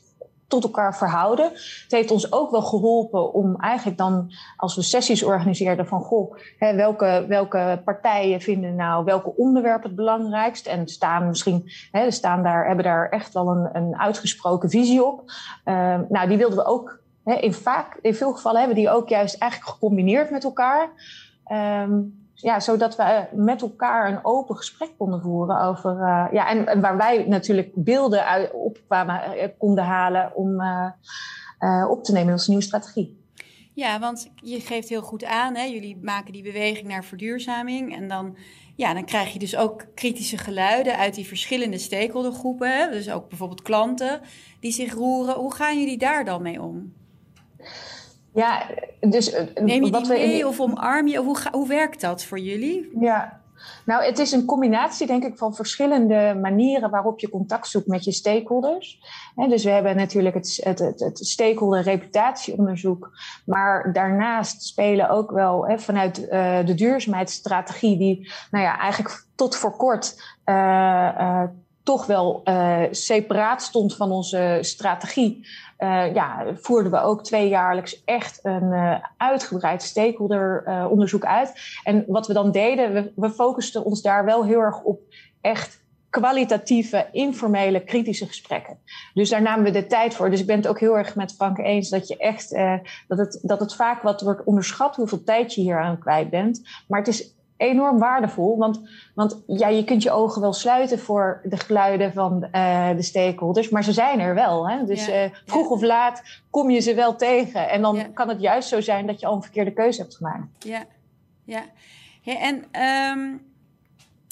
tot elkaar verhouden. Het heeft ons ook wel geholpen om eigenlijk dan, als we sessies organiseerden, van goh, hè, welke, welke partijen vinden nou welke onderwerpen het belangrijkst en staan misschien, hè, staan daar, hebben daar echt wel een, een uitgesproken visie op. Uh, nou, die wilden we ook, hè, in, vaak, in veel gevallen hebben die ook juist eigenlijk gecombineerd met elkaar. Um, ja, zodat we met elkaar een open gesprek konden voeren over. Uh, ja, en, waar wij natuurlijk beelden uit, op kwamen, uh, konden halen om op te nemen in onze nieuwe strategie. Ja, want je geeft heel goed aan, hè? jullie maken die beweging naar verduurzaming. En dan, ja, dan krijg je dus ook kritische geluiden uit die verschillende stakeholdergroepen. Hè? Dus ook bijvoorbeeld klanten die zich roeren. Hoe gaan jullie daar dan mee om? Ja, dus... Eh, Neem je wat die mee we... of omarm je? Hoe, hoe werkt dat voor jullie? Ja, nou, het is een combinatie, denk ik, van verschillende manieren waarop je contact zoekt met je stakeholders. dus we hebben natuurlijk het, het, het, het stakeholder reputatieonderzoek, maar daarnaast spelen ook wel vanuit uh, de duurzaamheidsstrategie, die nou ja, eigenlijk tot voor kort uh, uh, toch wel separaat stond van onze strategie. Uh, ja, voerden we ook tweejaarlijks echt een uh, uitgebreid stakeholderonderzoek uit. En wat we dan deden, we, we focusten ons daar wel heel erg op echt kwalitatieve, informele, kritische gesprekken. Dus daar namen we de tijd voor. Dus ik ben het ook heel erg met Frank eens dat je echt dat, het, dat het vaak wat wordt onderschat hoeveel tijd je hier aan kwijt bent. Maar het is enorm waardevol. Want, want ja, je kunt je ogen wel sluiten voor de geluiden van uh, de stakeholders, maar ze zijn er wel. Hè? Dus ja. uh, vroeg ja. of laat kom je ze wel tegen. En dan ja. kan het juist zo zijn dat je al een verkeerde keuze hebt gemaakt. Ja, ja. en um,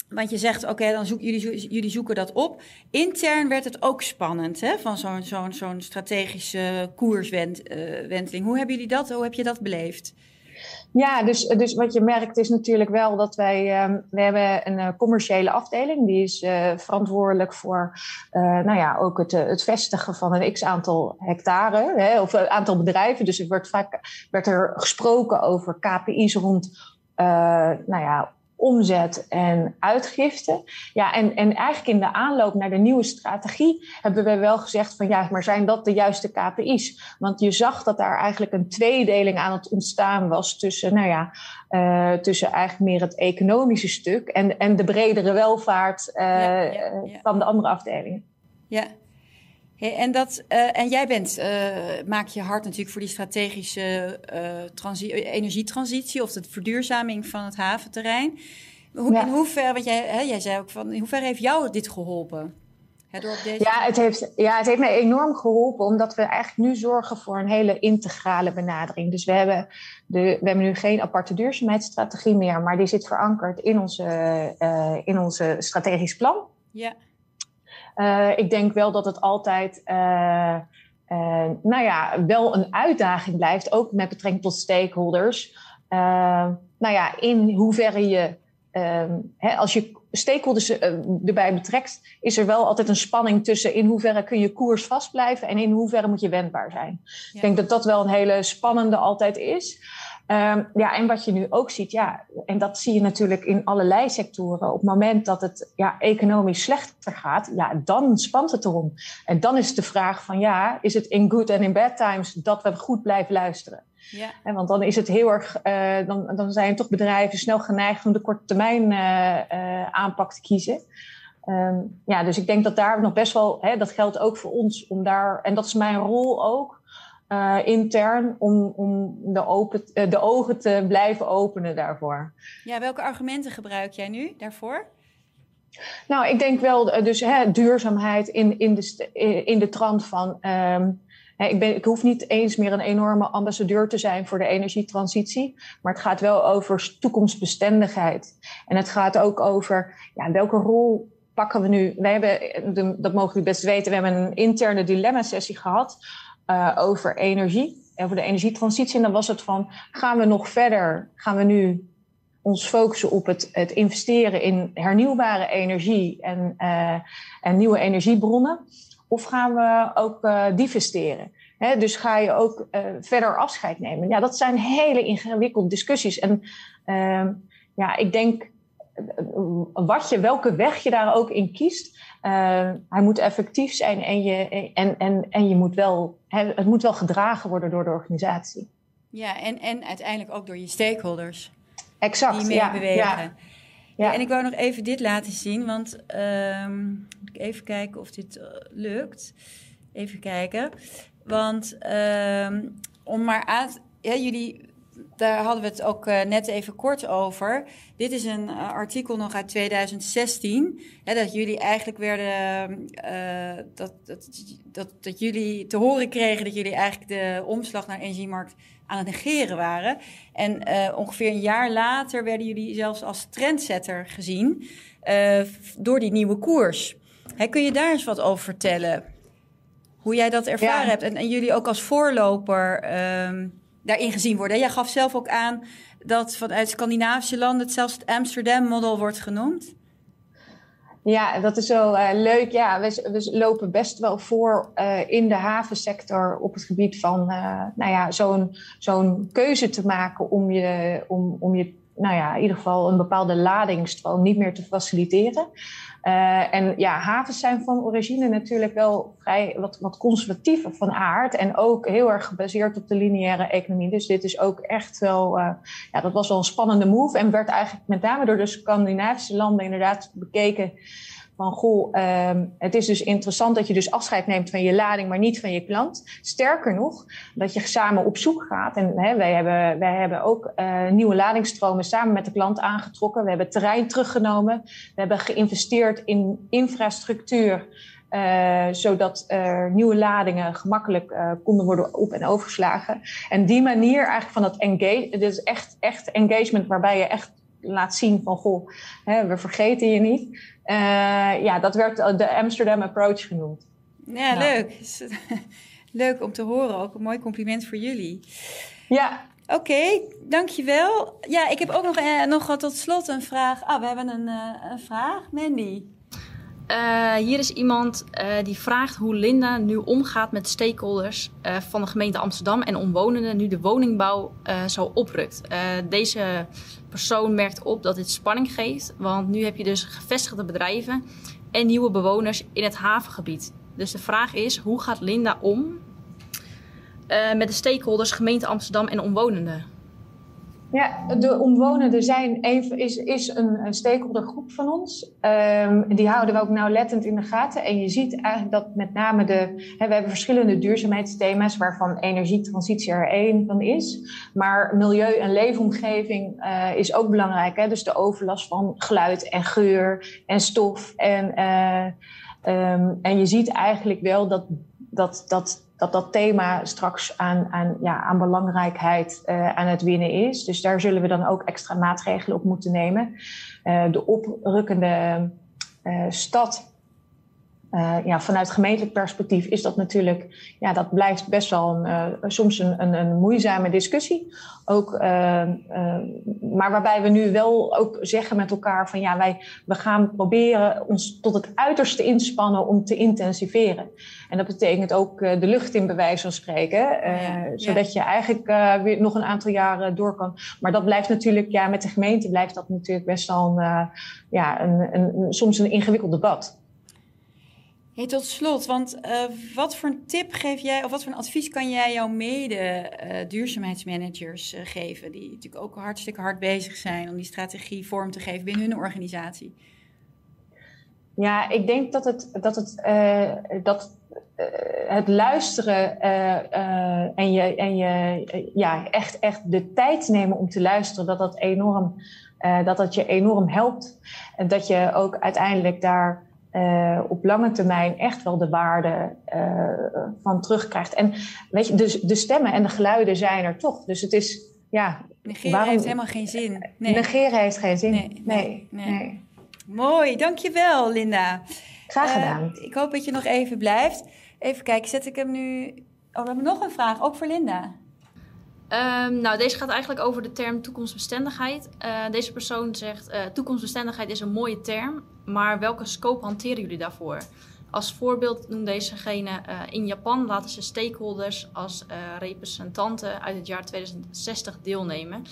want je zegt, oké, okay, dan zoek, jullie, jullie zoeken dat op. Intern werd het ook spannend, hè? Van zo'n zo'n zo'n strategische koerswenteling. Uh, hoe hebben jullie dat? Hoe heb je dat beleefd? Ja, dus, dus wat je merkt is natuurlijk wel dat wij, um, we hebben een uh, commerciële afdeling. Die is uh, verantwoordelijk voor, uh, nou ja, ook het, het vestigen van een x aantal hectare, hè, of een aantal bedrijven. Dus er wordt vaak werd er gesproken over KPI's rond, nou ja, omzet en uitgifte. Ja, en, en eigenlijk in de aanloop naar de nieuwe strategie hebben we wel gezegd van ja, maar zijn dat de juiste KPI's? Want je zag dat daar eigenlijk een tweedeling aan het ontstaan was tussen, nou ja, uh, tussen eigenlijk meer het economische stuk en, en de bredere welvaart uh, ja, ja, ja. van de andere afdelingen. Ja, Hey, en, dat, uh, en jij bent, uh, maak je hard natuurlijk voor die strategische uh, energietransitie of de verduurzaming van het haventerrein. Hoe, ja. In hoeverre, want jij, hè, jij zei ook van, in hoeverre heeft jou dit geholpen? deze... ja, het heeft, ja, het heeft mij enorm geholpen, omdat we eigenlijk nu zorgen voor een hele integrale benadering. Dus we hebben, de, we hebben nu geen aparte duurzaamheidsstrategie meer, maar die zit verankerd in onze, in onze strategisch plan. Ja. Uh, ik denk wel dat het altijd, uh, nou ja, wel een uitdaging blijft, ook met betrekking tot stakeholders. nou ja, in hoeverre je, hè, als je stakeholders eh, erbij betrekt, is er wel altijd een spanning tussen in hoeverre kun je koers vast blijven en in hoeverre moet je wendbaar zijn. Ik denk dat dat wel een hele spannende altijd is. Um, ja, en wat je nu ook ziet, ja, en dat zie je natuurlijk in allerlei sectoren. Op het moment dat het ja, economisch slechter gaat, ja, dan spant het erom. En dan is de vraag van ja, is het in good en in bad times dat we goed blijven luisteren? Ja. En want dan is het heel erg, uh, dan, dan zijn toch bedrijven snel geneigd om de korte termijn uh, uh, aanpak te kiezen. Um, ja, dus ik denk dat daar nog best wel, hè, dat geldt ook voor ons, om daar, en dat is mijn rol ook, intern, om, om de, open, de ogen te blijven openen daarvoor. Ja, welke argumenten gebruik jij nu daarvoor? Nou, ik denk wel, dus hè, duurzaamheid in, in, de, in de trant van. Um, ik, ben, ik hoef niet eens meer een enorme ambassadeur te zijn voor de energietransitie, maar het gaat wel over toekomstbestendigheid. En het gaat ook over ja, welke rol pakken we nu. Wij hebben, dat mogen jullie best weten, we hebben een interne dilemma-sessie gehad uh, over energie, over de energietransitie. En dan was het van, gaan we nog verder? Gaan we nu ons focussen op het, het investeren in hernieuwbare energie en, uh, en nieuwe energiebronnen? Of gaan we ook uh, divesteren? Dus ga je ook verder afscheid nemen? Ja, dat zijn hele ingewikkelde discussies. En uh, ja, ik denk, wat je, welke weg je daar ook in kiest, hij moet effectief zijn en je, en, en, en je moet wel, het moet wel gedragen worden door de organisatie. Ja, en, en uiteindelijk ook door je stakeholders. Exact, die mee ja, bewegen. Ja. Ja. En ik wou nog even dit laten zien, want um, even kijken of dit uh, lukt. Even kijken. Want um, om maar aan. Ja, jullie. Daar hadden we het ook uh, net even kort over. Dit is een uh, artikel nog uit 2016. Hè, dat jullie eigenlijk werden. dat, dat, dat, dat jullie te horen kregen dat jullie eigenlijk de omslag naar energiemarkt aan het negeren waren. En ongeveer een jaar later werden jullie zelfs als trendsetter gezien door die nieuwe koers. Hey, kun je daar eens wat over vertellen? Hoe jij dat ervaren ja. hebt en, en, jullie ook als voorloper um, daarin gezien worden. Jij gaf zelf ook aan dat vanuit Scandinavische landen het zelfs het Amsterdam-model wordt genoemd. Ja, dat is zo uh, leuk. Ja, we, we, lopen best wel voor uh, in de havensector op het gebied van uh, nou ja, zo'n zo'n keuze te maken om je, om, om je, nou ja, in ieder geval een bepaalde ladingstroom niet meer te faciliteren. Uh, en ja, havens zijn van origine natuurlijk wel vrij wat, wat conservatiever van aard. En ook heel erg gebaseerd op de lineaire economie. Dus dit is ook echt wel, uh, ja, dat was wel een spannende move. En werd eigenlijk met name door de Scandinavische landen inderdaad bekeken van goh, um, het is dus interessant dat je dus afscheid neemt van je lading, maar niet van je klant. Sterker nog, dat je samen op zoek gaat. En hè, wij, hebben, wij hebben ook uh, nieuwe ladingsstromen samen met de klant aangetrokken. We hebben terrein teruggenomen. We hebben geïnvesteerd in infrastructuur. Uh, zodat er nieuwe ladingen gemakkelijk uh, konden worden op- en overgeslagen. En die manier eigenlijk van dat engage, is echt, echt engagement waarbij je echt laat zien van goh, hè, we vergeten je niet. Uh, ja, dat werd de Amsterdam Approach genoemd. Ja, nou. leuk. <laughs> leuk om te horen. Ook een mooi compliment voor jullie. Ja. Oké, okay, dankjewel. Ja, ik heb ook nog, eh, nog tot slot een vraag. Ah, we hebben een, uh, een vraag. Mandy. Uh, hier is iemand uh, die vraagt hoe Linda nu omgaat met stakeholders uh, van de gemeente Amsterdam en omwonenden nu de woningbouw zo oprukt. deze persoon merkt op dat dit spanning geeft, want nu heb je dus gevestigde bedrijven en nieuwe bewoners in het havengebied. Dus de vraag is, hoe gaat Linda om met de stakeholders gemeente Amsterdam en omwonenden? Ja, de omwonenden zijn even, is, is een, stakeholdergroep van ons. Um, die houden we ook nauwlettend in de gaten. En je ziet eigenlijk dat met name de... Hè, we hebben verschillende duurzaamheidsthema's... waarvan energietransitie er één van is. Maar milieu en leefomgeving uh, is ook belangrijk. Hè? Dus de overlast van geluid en geur en stof en... Uh, Ehm, en je ziet eigenlijk wel dat dat, dat, dat, dat thema straks aan, aan, ja, aan belangrijkheid uh, aan het winnen is. Dus daar zullen we dan ook extra maatregelen op moeten nemen. Uh, de oprukkende uh, stad uh, ja, vanuit gemeentelijk perspectief is dat natuurlijk, ja, dat blijft best wel een, uh, soms een, een, een, moeizame discussie. Ook, uh, maar waarbij we nu wel ook zeggen met elkaar van ja, wij we gaan proberen ons tot het uiterste inspannen om te intensiveren. En dat betekent ook de lucht in bewijs van spreken, ja, zodat ja. je eigenlijk weer nog een aantal jaren door kan. Maar dat blijft natuurlijk, ja, met de gemeente blijft dat natuurlijk best wel een, ja, een, een, soms een ingewikkeld debat. Tot slot, want uh, wat voor een tip geef jij, of wat voor een advies kan jij jouw mede-duurzaamheidsmanagers uh, uh, geven, die natuurlijk ook hartstikke hard bezig zijn om die strategie vorm te geven binnen hun organisatie? Ja, ik denk dat het, dat het, dat, het luisteren en, je, en je ja, echt, echt de tijd nemen om te luisteren, dat dat enorm, dat dat je enorm helpt. En dat je ook uiteindelijk daar uh, op lange termijn echt wel de waarde uh, van terugkrijgt. En weet je, dus de stemmen en de geluiden zijn er toch. Dus het is, ja... Negeren waarom... heeft helemaal geen zin. Nee. Negeren heeft geen zin. Nee, nee, nee. nee. Mooi, dankjewel Linda. Graag gedaan. Uh, ik hoop dat je nog even blijft. Even kijken, zet ik hem nu... Oh, we hebben nog een vraag, ook voor Linda. Um, nou, deze gaat eigenlijk over de term toekomstbestendigheid. Uh, deze persoon zegt: uh, toekomstbestendigheid is een mooie term, maar welke scope hanteren jullie daarvoor? Als voorbeeld noemt dezegene: uh, in Japan laten ze stakeholders als representanten uit het jaar 2060 deelnemen.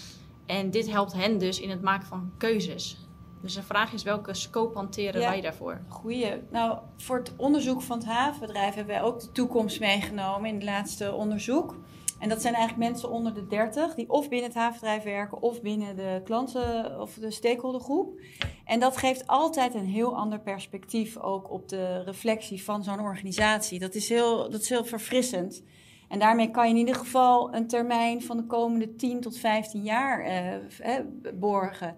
En dit helpt hen dus in het maken van keuzes. Dus de vraag is: welke scope hanteren ja, wij daarvoor? Goeie. Nou, voor het onderzoek van het havenbedrijf hebben wij ook de toekomst meegenomen in het laatste onderzoek. En dat zijn eigenlijk mensen onder de 30 die of binnen het havenbedrijf werken of binnen de klanten of de stakeholdergroep. En dat geeft altijd een heel ander perspectief ook op de reflectie van zo'n organisatie. Dat is, heel, dat is heel verfrissend. En daarmee kan je in ieder geval een termijn van de komende 10 tot 15 jaar eh, borgen.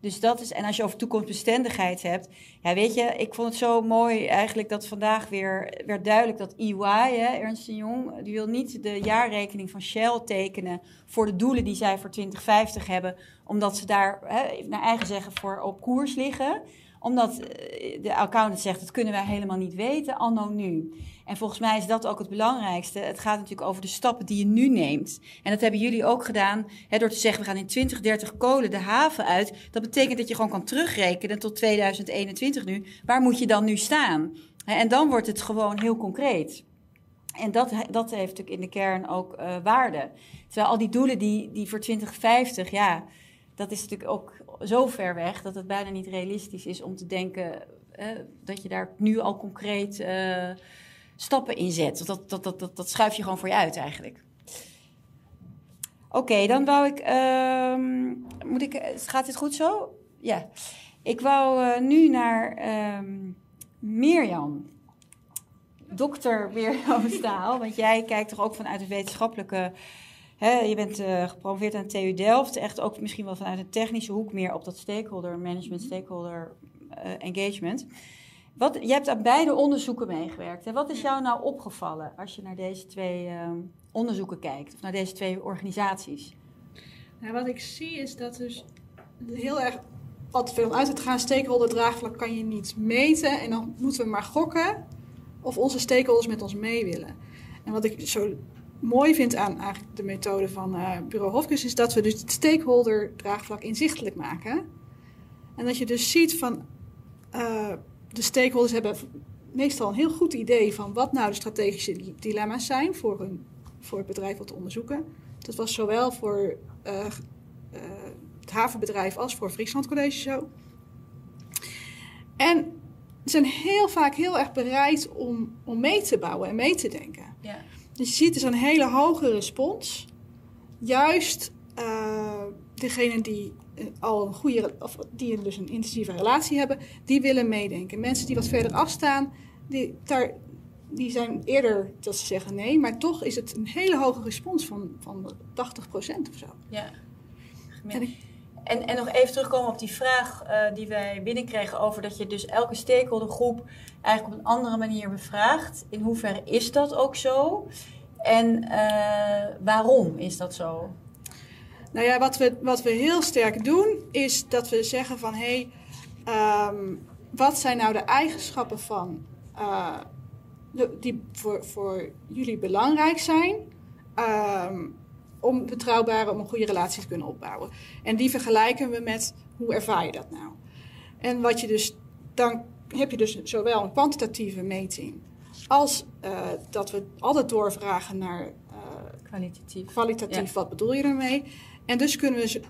Dus dat is, en als je over toekomstbestendigheid hebt, ja, weet je, ik vond het zo mooi eigenlijk dat vandaag weer werd duidelijk dat EY, hè, Ernst Jong, die wil niet de jaarrekening van Shell tekenen voor de doelen die zij voor 2050 hebben, omdat ze daar, hè, naar eigen zeggen, voor op koers liggen omdat eh, de accountant zegt, dat kunnen wij helemaal niet weten, anno nu. En volgens mij is dat ook het belangrijkste. Het gaat natuurlijk over de stappen die je nu neemt. En dat hebben jullie ook gedaan hè, door te zeggen, we gaan in 2030 kolen de haven uit. Dat betekent dat je gewoon kan terugrekenen tot 2021 nu. Waar moet je dan nu staan? En dan wordt het gewoon heel concreet. En dat, dat heeft natuurlijk in de kern ook uh, waarde. Terwijl al die doelen die, die voor 2050, ja, dat is natuurlijk ook zo ver weg dat het bijna niet realistisch is om te denken uh, dat je daar nu al concreet uh, stappen in zet. Dat, dat, dat, dat, dat schuif je gewoon voor je uit eigenlijk. Oké, dan wou ik. Uh, moet ik. Gaat dit goed zo? Ja. Ik wou nu naar ehm, Mirjam. Dokter Mirjam Staal. Want jij kijkt toch ook vanuit de wetenschappelijke je bent uh, gepromoveerd aan TU Delft, echt ook misschien wel vanuit een technische hoek meer op dat stakeholder management, stakeholder uh, engagement. Wat, je hebt aan beide onderzoeken meegewerkt. Hè? Wat is jou nou opgevallen als je naar deze twee uh, onderzoeken kijkt, of naar deze twee organisaties? Nou, wat ik zie is dat dus heel erg wat veel uit het gaan stakeholder draagvlak kan je niet meten en dan moeten we maar gokken of onze stakeholders met ons mee willen. En wat ik zo mooi vind aan eigenlijk de methode van uh, Bureau Hofkes is dat we dus het stakeholder draagvlak inzichtelijk maken. En dat je dus ziet van uh, de stakeholders hebben meestal een heel goed idee van wat nou de strategische dilemma's zijn voor, hun, voor het bedrijf wat te onderzoeken. Dat was zowel voor uh, het havenbedrijf als voor Friesland College zo. En ze zijn heel vaak heel erg bereid om, om mee te bouwen en mee te denken. Ja. Dus je ziet dus een hele hoge respons. Juist uh, degenen die uh, al een goede, of die dus een intensieve relatie hebben, die willen meedenken. Mensen die wat verder afstaan, die, daar, die zijn eerder dat ze zeggen nee, maar toch is het een hele hoge respons van, van 80% of zo. Ja. En, En, en nog even terugkomen op die vraag uh, die wij binnenkregen over dat je dus elke stakeholdergroep eigenlijk op een andere manier bevraagt. In hoeverre is dat ook zo? En uh, waarom is dat zo? Nou ja, wat we, wat we heel sterk doen, is dat we zeggen van hé, hey, um, wat zijn nou de eigenschappen van de, die voor, voor jullie belangrijk zijn? Um, om betrouwbare, om een goede relatie te kunnen opbouwen. En die vergelijken we met hoe ervaar je dat nou? En wat je dus, dan heb je dus zowel een kwantitatieve meting als uh, dat we altijd doorvragen naar uh, kwalitatief. kwalitatief ja. wat bedoel je ermee? En dus kunnen we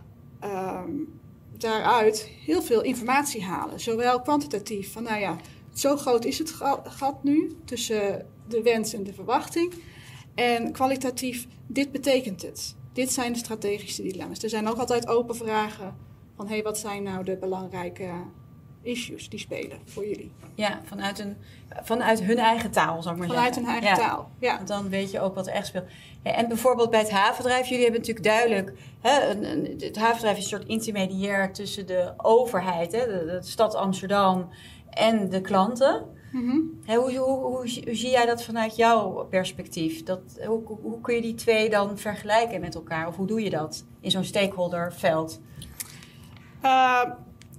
um, daaruit heel veel informatie halen. Zowel kwantitatief, van nou ja, zo groot is het gat nu tussen de wens en de verwachting. En kwalitatief, dit betekent het. Dit zijn de strategische dilemma's. Er zijn ook altijd open vragen van hé, hey, wat zijn nou de belangrijke issues die spelen voor jullie? Ja, vanuit, een, vanuit hun eigen taal, zou ik maar vanuit zeggen. Vanuit hun eigen ja. taal, ja. Want dan weet je ook wat er echt speelt. En bijvoorbeeld bij het havenbedrijf, jullie hebben natuurlijk duidelijk... Hè, een, een, het havenbedrijf is een soort intermediair tussen de overheid, hè, de, de stad Amsterdam en de klanten... Mm-hmm. hoe, hoe, hoe, hoe, zie jij dat vanuit jouw perspectief? Dat, hoe, hoe, kun je die twee dan vergelijken met elkaar? Of hoe doe je dat in zo'n stakeholderveld? Uh,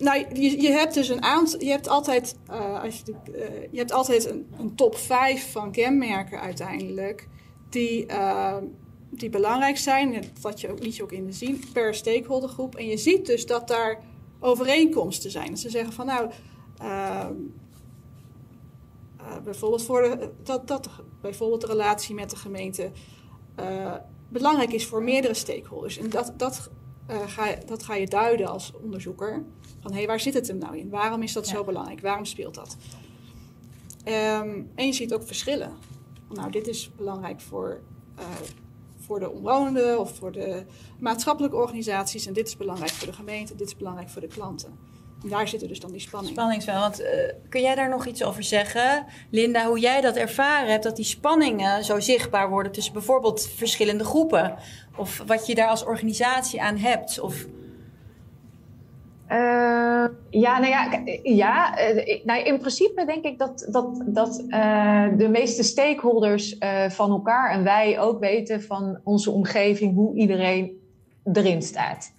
nou, je, je, hebt dus een aantal. Je hebt altijd, uh, als je, uh, je hebt altijd een, een, top 5 van kenmerken uiteindelijk. Die, die belangrijk zijn. Dat je ook, liet je ook in de zien per stakeholdergroep. En je ziet dus dat daar overeenkomsten zijn. Ze zeggen van nou uh, bijvoorbeeld, voor de, dat, dat bijvoorbeeld de relatie met de gemeente belangrijk is voor meerdere stakeholders. En dat, dat, uh, ga, dat ga je duiden als onderzoeker. Van hé, hey, waar zit het hem nou in? Waarom is dat ja. zo belangrijk? Waarom speelt dat? Um, en je ziet ook verschillen. Nou, dit is belangrijk voor, voor de omwonenden of voor de maatschappelijke organisaties. En dit is belangrijk voor de gemeente, dit is belangrijk voor de klanten. Daar zit dus dan die spanning. Spanningsveld. Want uh, kun jij daar nog iets over zeggen, Linda, hoe jij dat ervaren hebt, dat die spanningen zo zichtbaar worden tussen bijvoorbeeld verschillende groepen? Of wat je daar als organisatie aan hebt? Of... Uh, ja, nou ja, ja uh, nou in principe denk ik dat, dat, dat uh, de meeste stakeholders van elkaar en wij ook weten van onze omgeving hoe iedereen erin staat.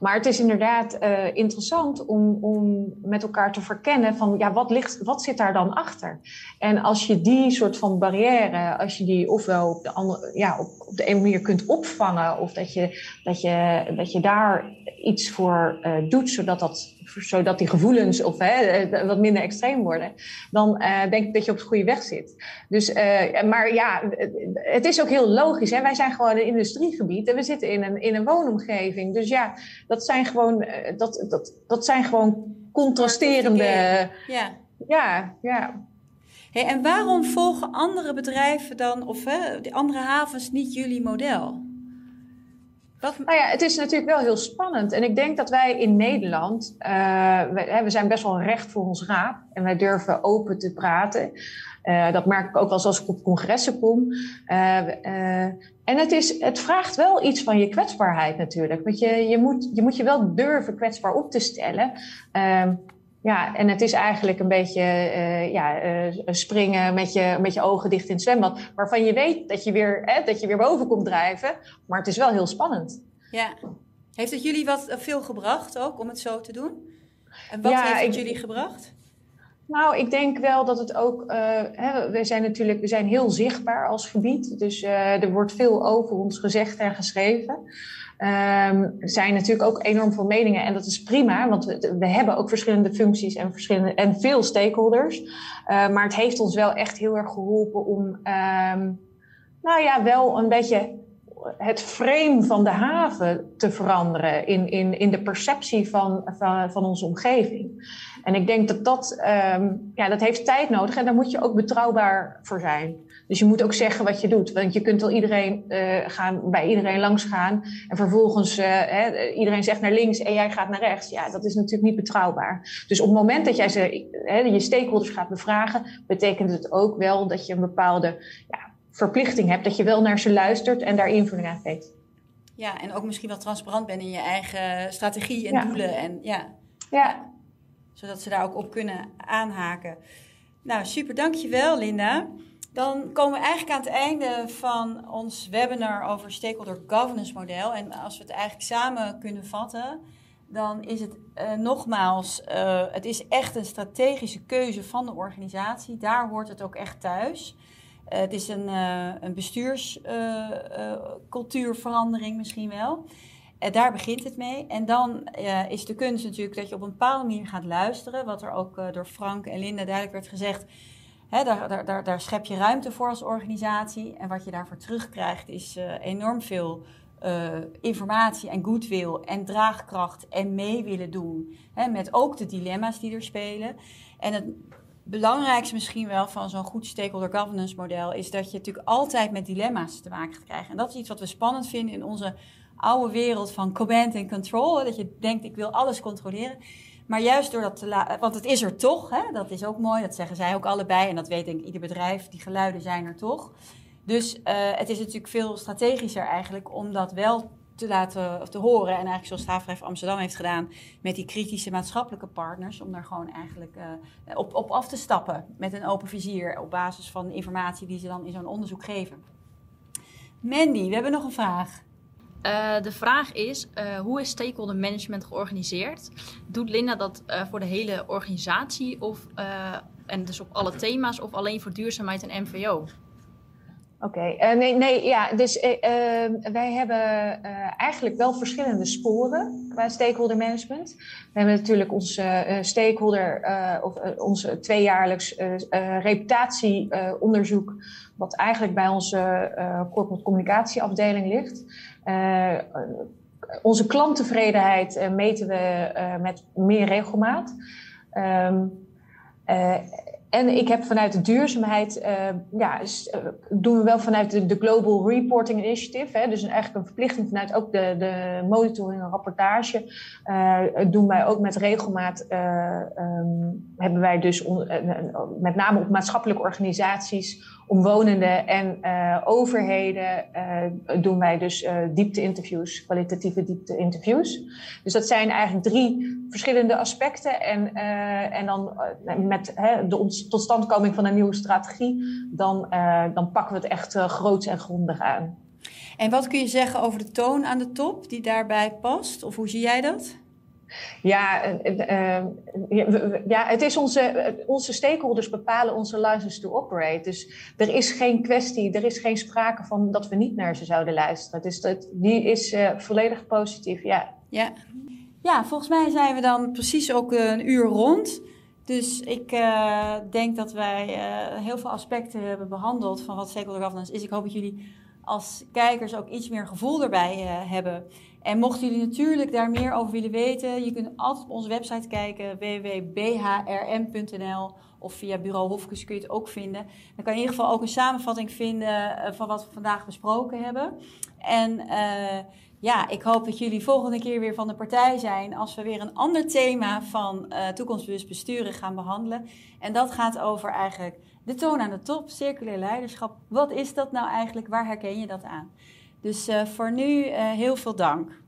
Maar het is inderdaad uh, interessant om, om met elkaar te verkennen van ja, wat, ligt, wat zit daar dan achter? En als je die soort van barrière, als je die ofwel op de, andere, ja, op, op de een manier kunt opvangen, of dat je, dat je, dat je daar iets voor uh, doet, zodat, dat, zodat die gevoelens of, hè, wat minder extreem worden, dan uh, denk ik dat je op de goede weg zit. Dus, maar ja, het is ook heel logisch. Hè? Wij zijn gewoon een industriegebied en we zitten in een, in een woonomgeving. Dus ja, dat zijn gewoon, dat, dat, dat zijn gewoon contrasterende. Ja. Ja, ja. Hey, en waarom volgen andere bedrijven dan, of hè, de andere havens, niet jullie model? Nou ja, het is natuurlijk wel heel spannend. En ik denk dat wij in Nederland, uh, we, we, zijn best wel recht voor ons raap. En wij durven open te praten. Uh, dat merk ik ook wel als ik op congressen kom. Uh, en het, is, het vraagt wel iets van je kwetsbaarheid natuurlijk. Want je, je, moet, je moet je wel durven kwetsbaar op te stellen. Ja, en het is eigenlijk een beetje uh, ja, uh, springen met je, met je ogen dicht in het zwembad. Waarvan je weet dat je, weer, hè, dat je weer boven komt drijven. Maar het is wel heel spannend. Ja. Heeft het jullie wat veel gebracht ook om het zo te doen? En wat ja, heeft het ik, jullie gebracht? Nou, ik denk wel dat het ook. Uh, hè, we zijn natuurlijk we zijn heel zichtbaar als gebied. Dus er wordt veel over ons gezegd en geschreven. Um, zijn natuurlijk ook enorm veel meningen en dat is prima, want we, hebben ook verschillende functies en, verschillende, en veel stakeholders. Uh, maar het heeft ons wel echt heel erg geholpen om, um, nou ja, wel een beetje het frame van de haven te veranderen in, in, in de perceptie van, van, van onze omgeving. En ik denk dat dat, um, ja, dat heeft tijd nodig en daar moet je ook betrouwbaar voor zijn. Dus je moet ook zeggen wat je doet. Want je kunt wel iedereen uh, gaan, bij iedereen langs gaan. En vervolgens uh, hè, iedereen zegt naar links en jij gaat naar rechts. Ja, dat is natuurlijk niet betrouwbaar. Dus op het moment dat jij ze, hè, je stakeholders gaat bevragen, betekent het ook wel dat je een bepaalde ja, verplichting hebt. Dat je wel naar ze luistert en daar invulling aan geeft. Ja, en ook misschien wel transparant bent in je eigen strategie en doelen. En, ja. Ja. Zodat ze daar ook op kunnen aanhaken. Nou, super, dankjewel Linda. Dan komen we eigenlijk aan het einde van ons webinar over stakeholder governance model. En als we het eigenlijk samen kunnen vatten, dan is het uh, nogmaals, uh, het is echt een strategische keuze van de organisatie. Daar hoort het ook echt thuis. Uh, het is een, een bestuurscultuurverandering misschien wel. daar begint het mee. En dan is de kunst natuurlijk dat je op een bepaalde manier gaat luisteren. Wat er ook door Frank en Linda duidelijk werd gezegd daar, daar, daar, schep je ruimte voor als organisatie. En wat je daarvoor terugkrijgt is uh, enorm veel uh, informatie en goodwill en draagkracht en mee willen doen. met ook de dilemma's die er spelen. En het belangrijkste misschien wel van zo'n goed stakeholder governance model is dat je natuurlijk altijd met dilemma's te maken krijgen. En dat is iets wat we spannend vinden in onze oude wereld van command and control. Dat je denkt, ik wil alles controleren. Maar juist door dat te laten, want het is er toch, hè? dat is ook mooi, dat zeggen zij ook allebei. En dat weet denk ik ieder bedrijf, die geluiden zijn er toch. Dus uh, het is natuurlijk veel strategischer eigenlijk om dat wel te laten te horen. En eigenlijk zoals Strafrecht Amsterdam heeft gedaan met die kritische maatschappelijke partners. Om daar gewoon eigenlijk uh, op, op af te stappen met een open vizier op basis van informatie die ze dan in zo'n onderzoek geven. Mandy, we hebben nog een vraag. Uh, de vraag is, uh, hoe is stakeholder management georganiseerd? Doet Linda dat uh, voor de hele organisatie of, en dus op alle thema's of alleen voor duurzaamheid en MVO? Oké, okay. nee, nee, ja, dus wij hebben eigenlijk wel verschillende sporen qua stakeholder management. We hebben natuurlijk ons stakeholder of onze tweejaarlijks reputatieonderzoek, wat eigenlijk bij onze corporate communicatieafdeling ligt. Uh, onze klanttevredenheid uh, meten we uh, met meer regelmaat. Um, en ik heb vanuit de duurzaamheid, ja, doen we wel vanuit de, Global Reporting Initiative, hè, dus eigenlijk een verplichting vanuit ook de, de monitoring en rapportage, doen wij ook met regelmaat, um, hebben wij dus met name op maatschappelijke organisaties omwonenden en uh, overheden uh, doen wij dus uh, diepte-interviews, kwalitatieve diepte-interviews. Dus dat zijn eigenlijk drie verschillende aspecten. En, en dan met hè, de totstandkoming van een nieuwe strategie, dan, dan pakken we het echt groots en grondig aan. En wat kun je zeggen over de toon aan de top die daarbij past? Of hoe zie jij dat? Ja, uh, ja, het is onze, onze stakeholders bepalen onze license to operate. Dus er is geen kwestie, er is geen sprake van dat we niet naar ze zouden luisteren. Dus dat, die is volledig positief, ja. ja. Ja, volgens mij zijn we dan precies ook een uur rond. Dus ik denk dat wij heel veel aspecten hebben behandeld van wat stakeholder governance is. Ik hoop dat jullie als kijkers ook iets meer gevoel erbij hebben. En mochten jullie natuurlijk daar meer over willen weten, je kunt altijd op onze website kijken, www.bhrm.nl of via bureau Hofkes kun je het ook vinden. Dan kan je in ieder geval ook een samenvatting vinden eh, van wat we vandaag besproken hebben. En uh, ja, ik hoop dat jullie volgende keer weer van de partij zijn als we weer een ander thema van uh, toekomstbewust besturen gaan behandelen. En dat gaat over eigenlijk de toon aan de top, circulair leiderschap. Wat is dat nou eigenlijk? Waar herken je dat aan? Dus uh, voor nu uh, heel veel dank.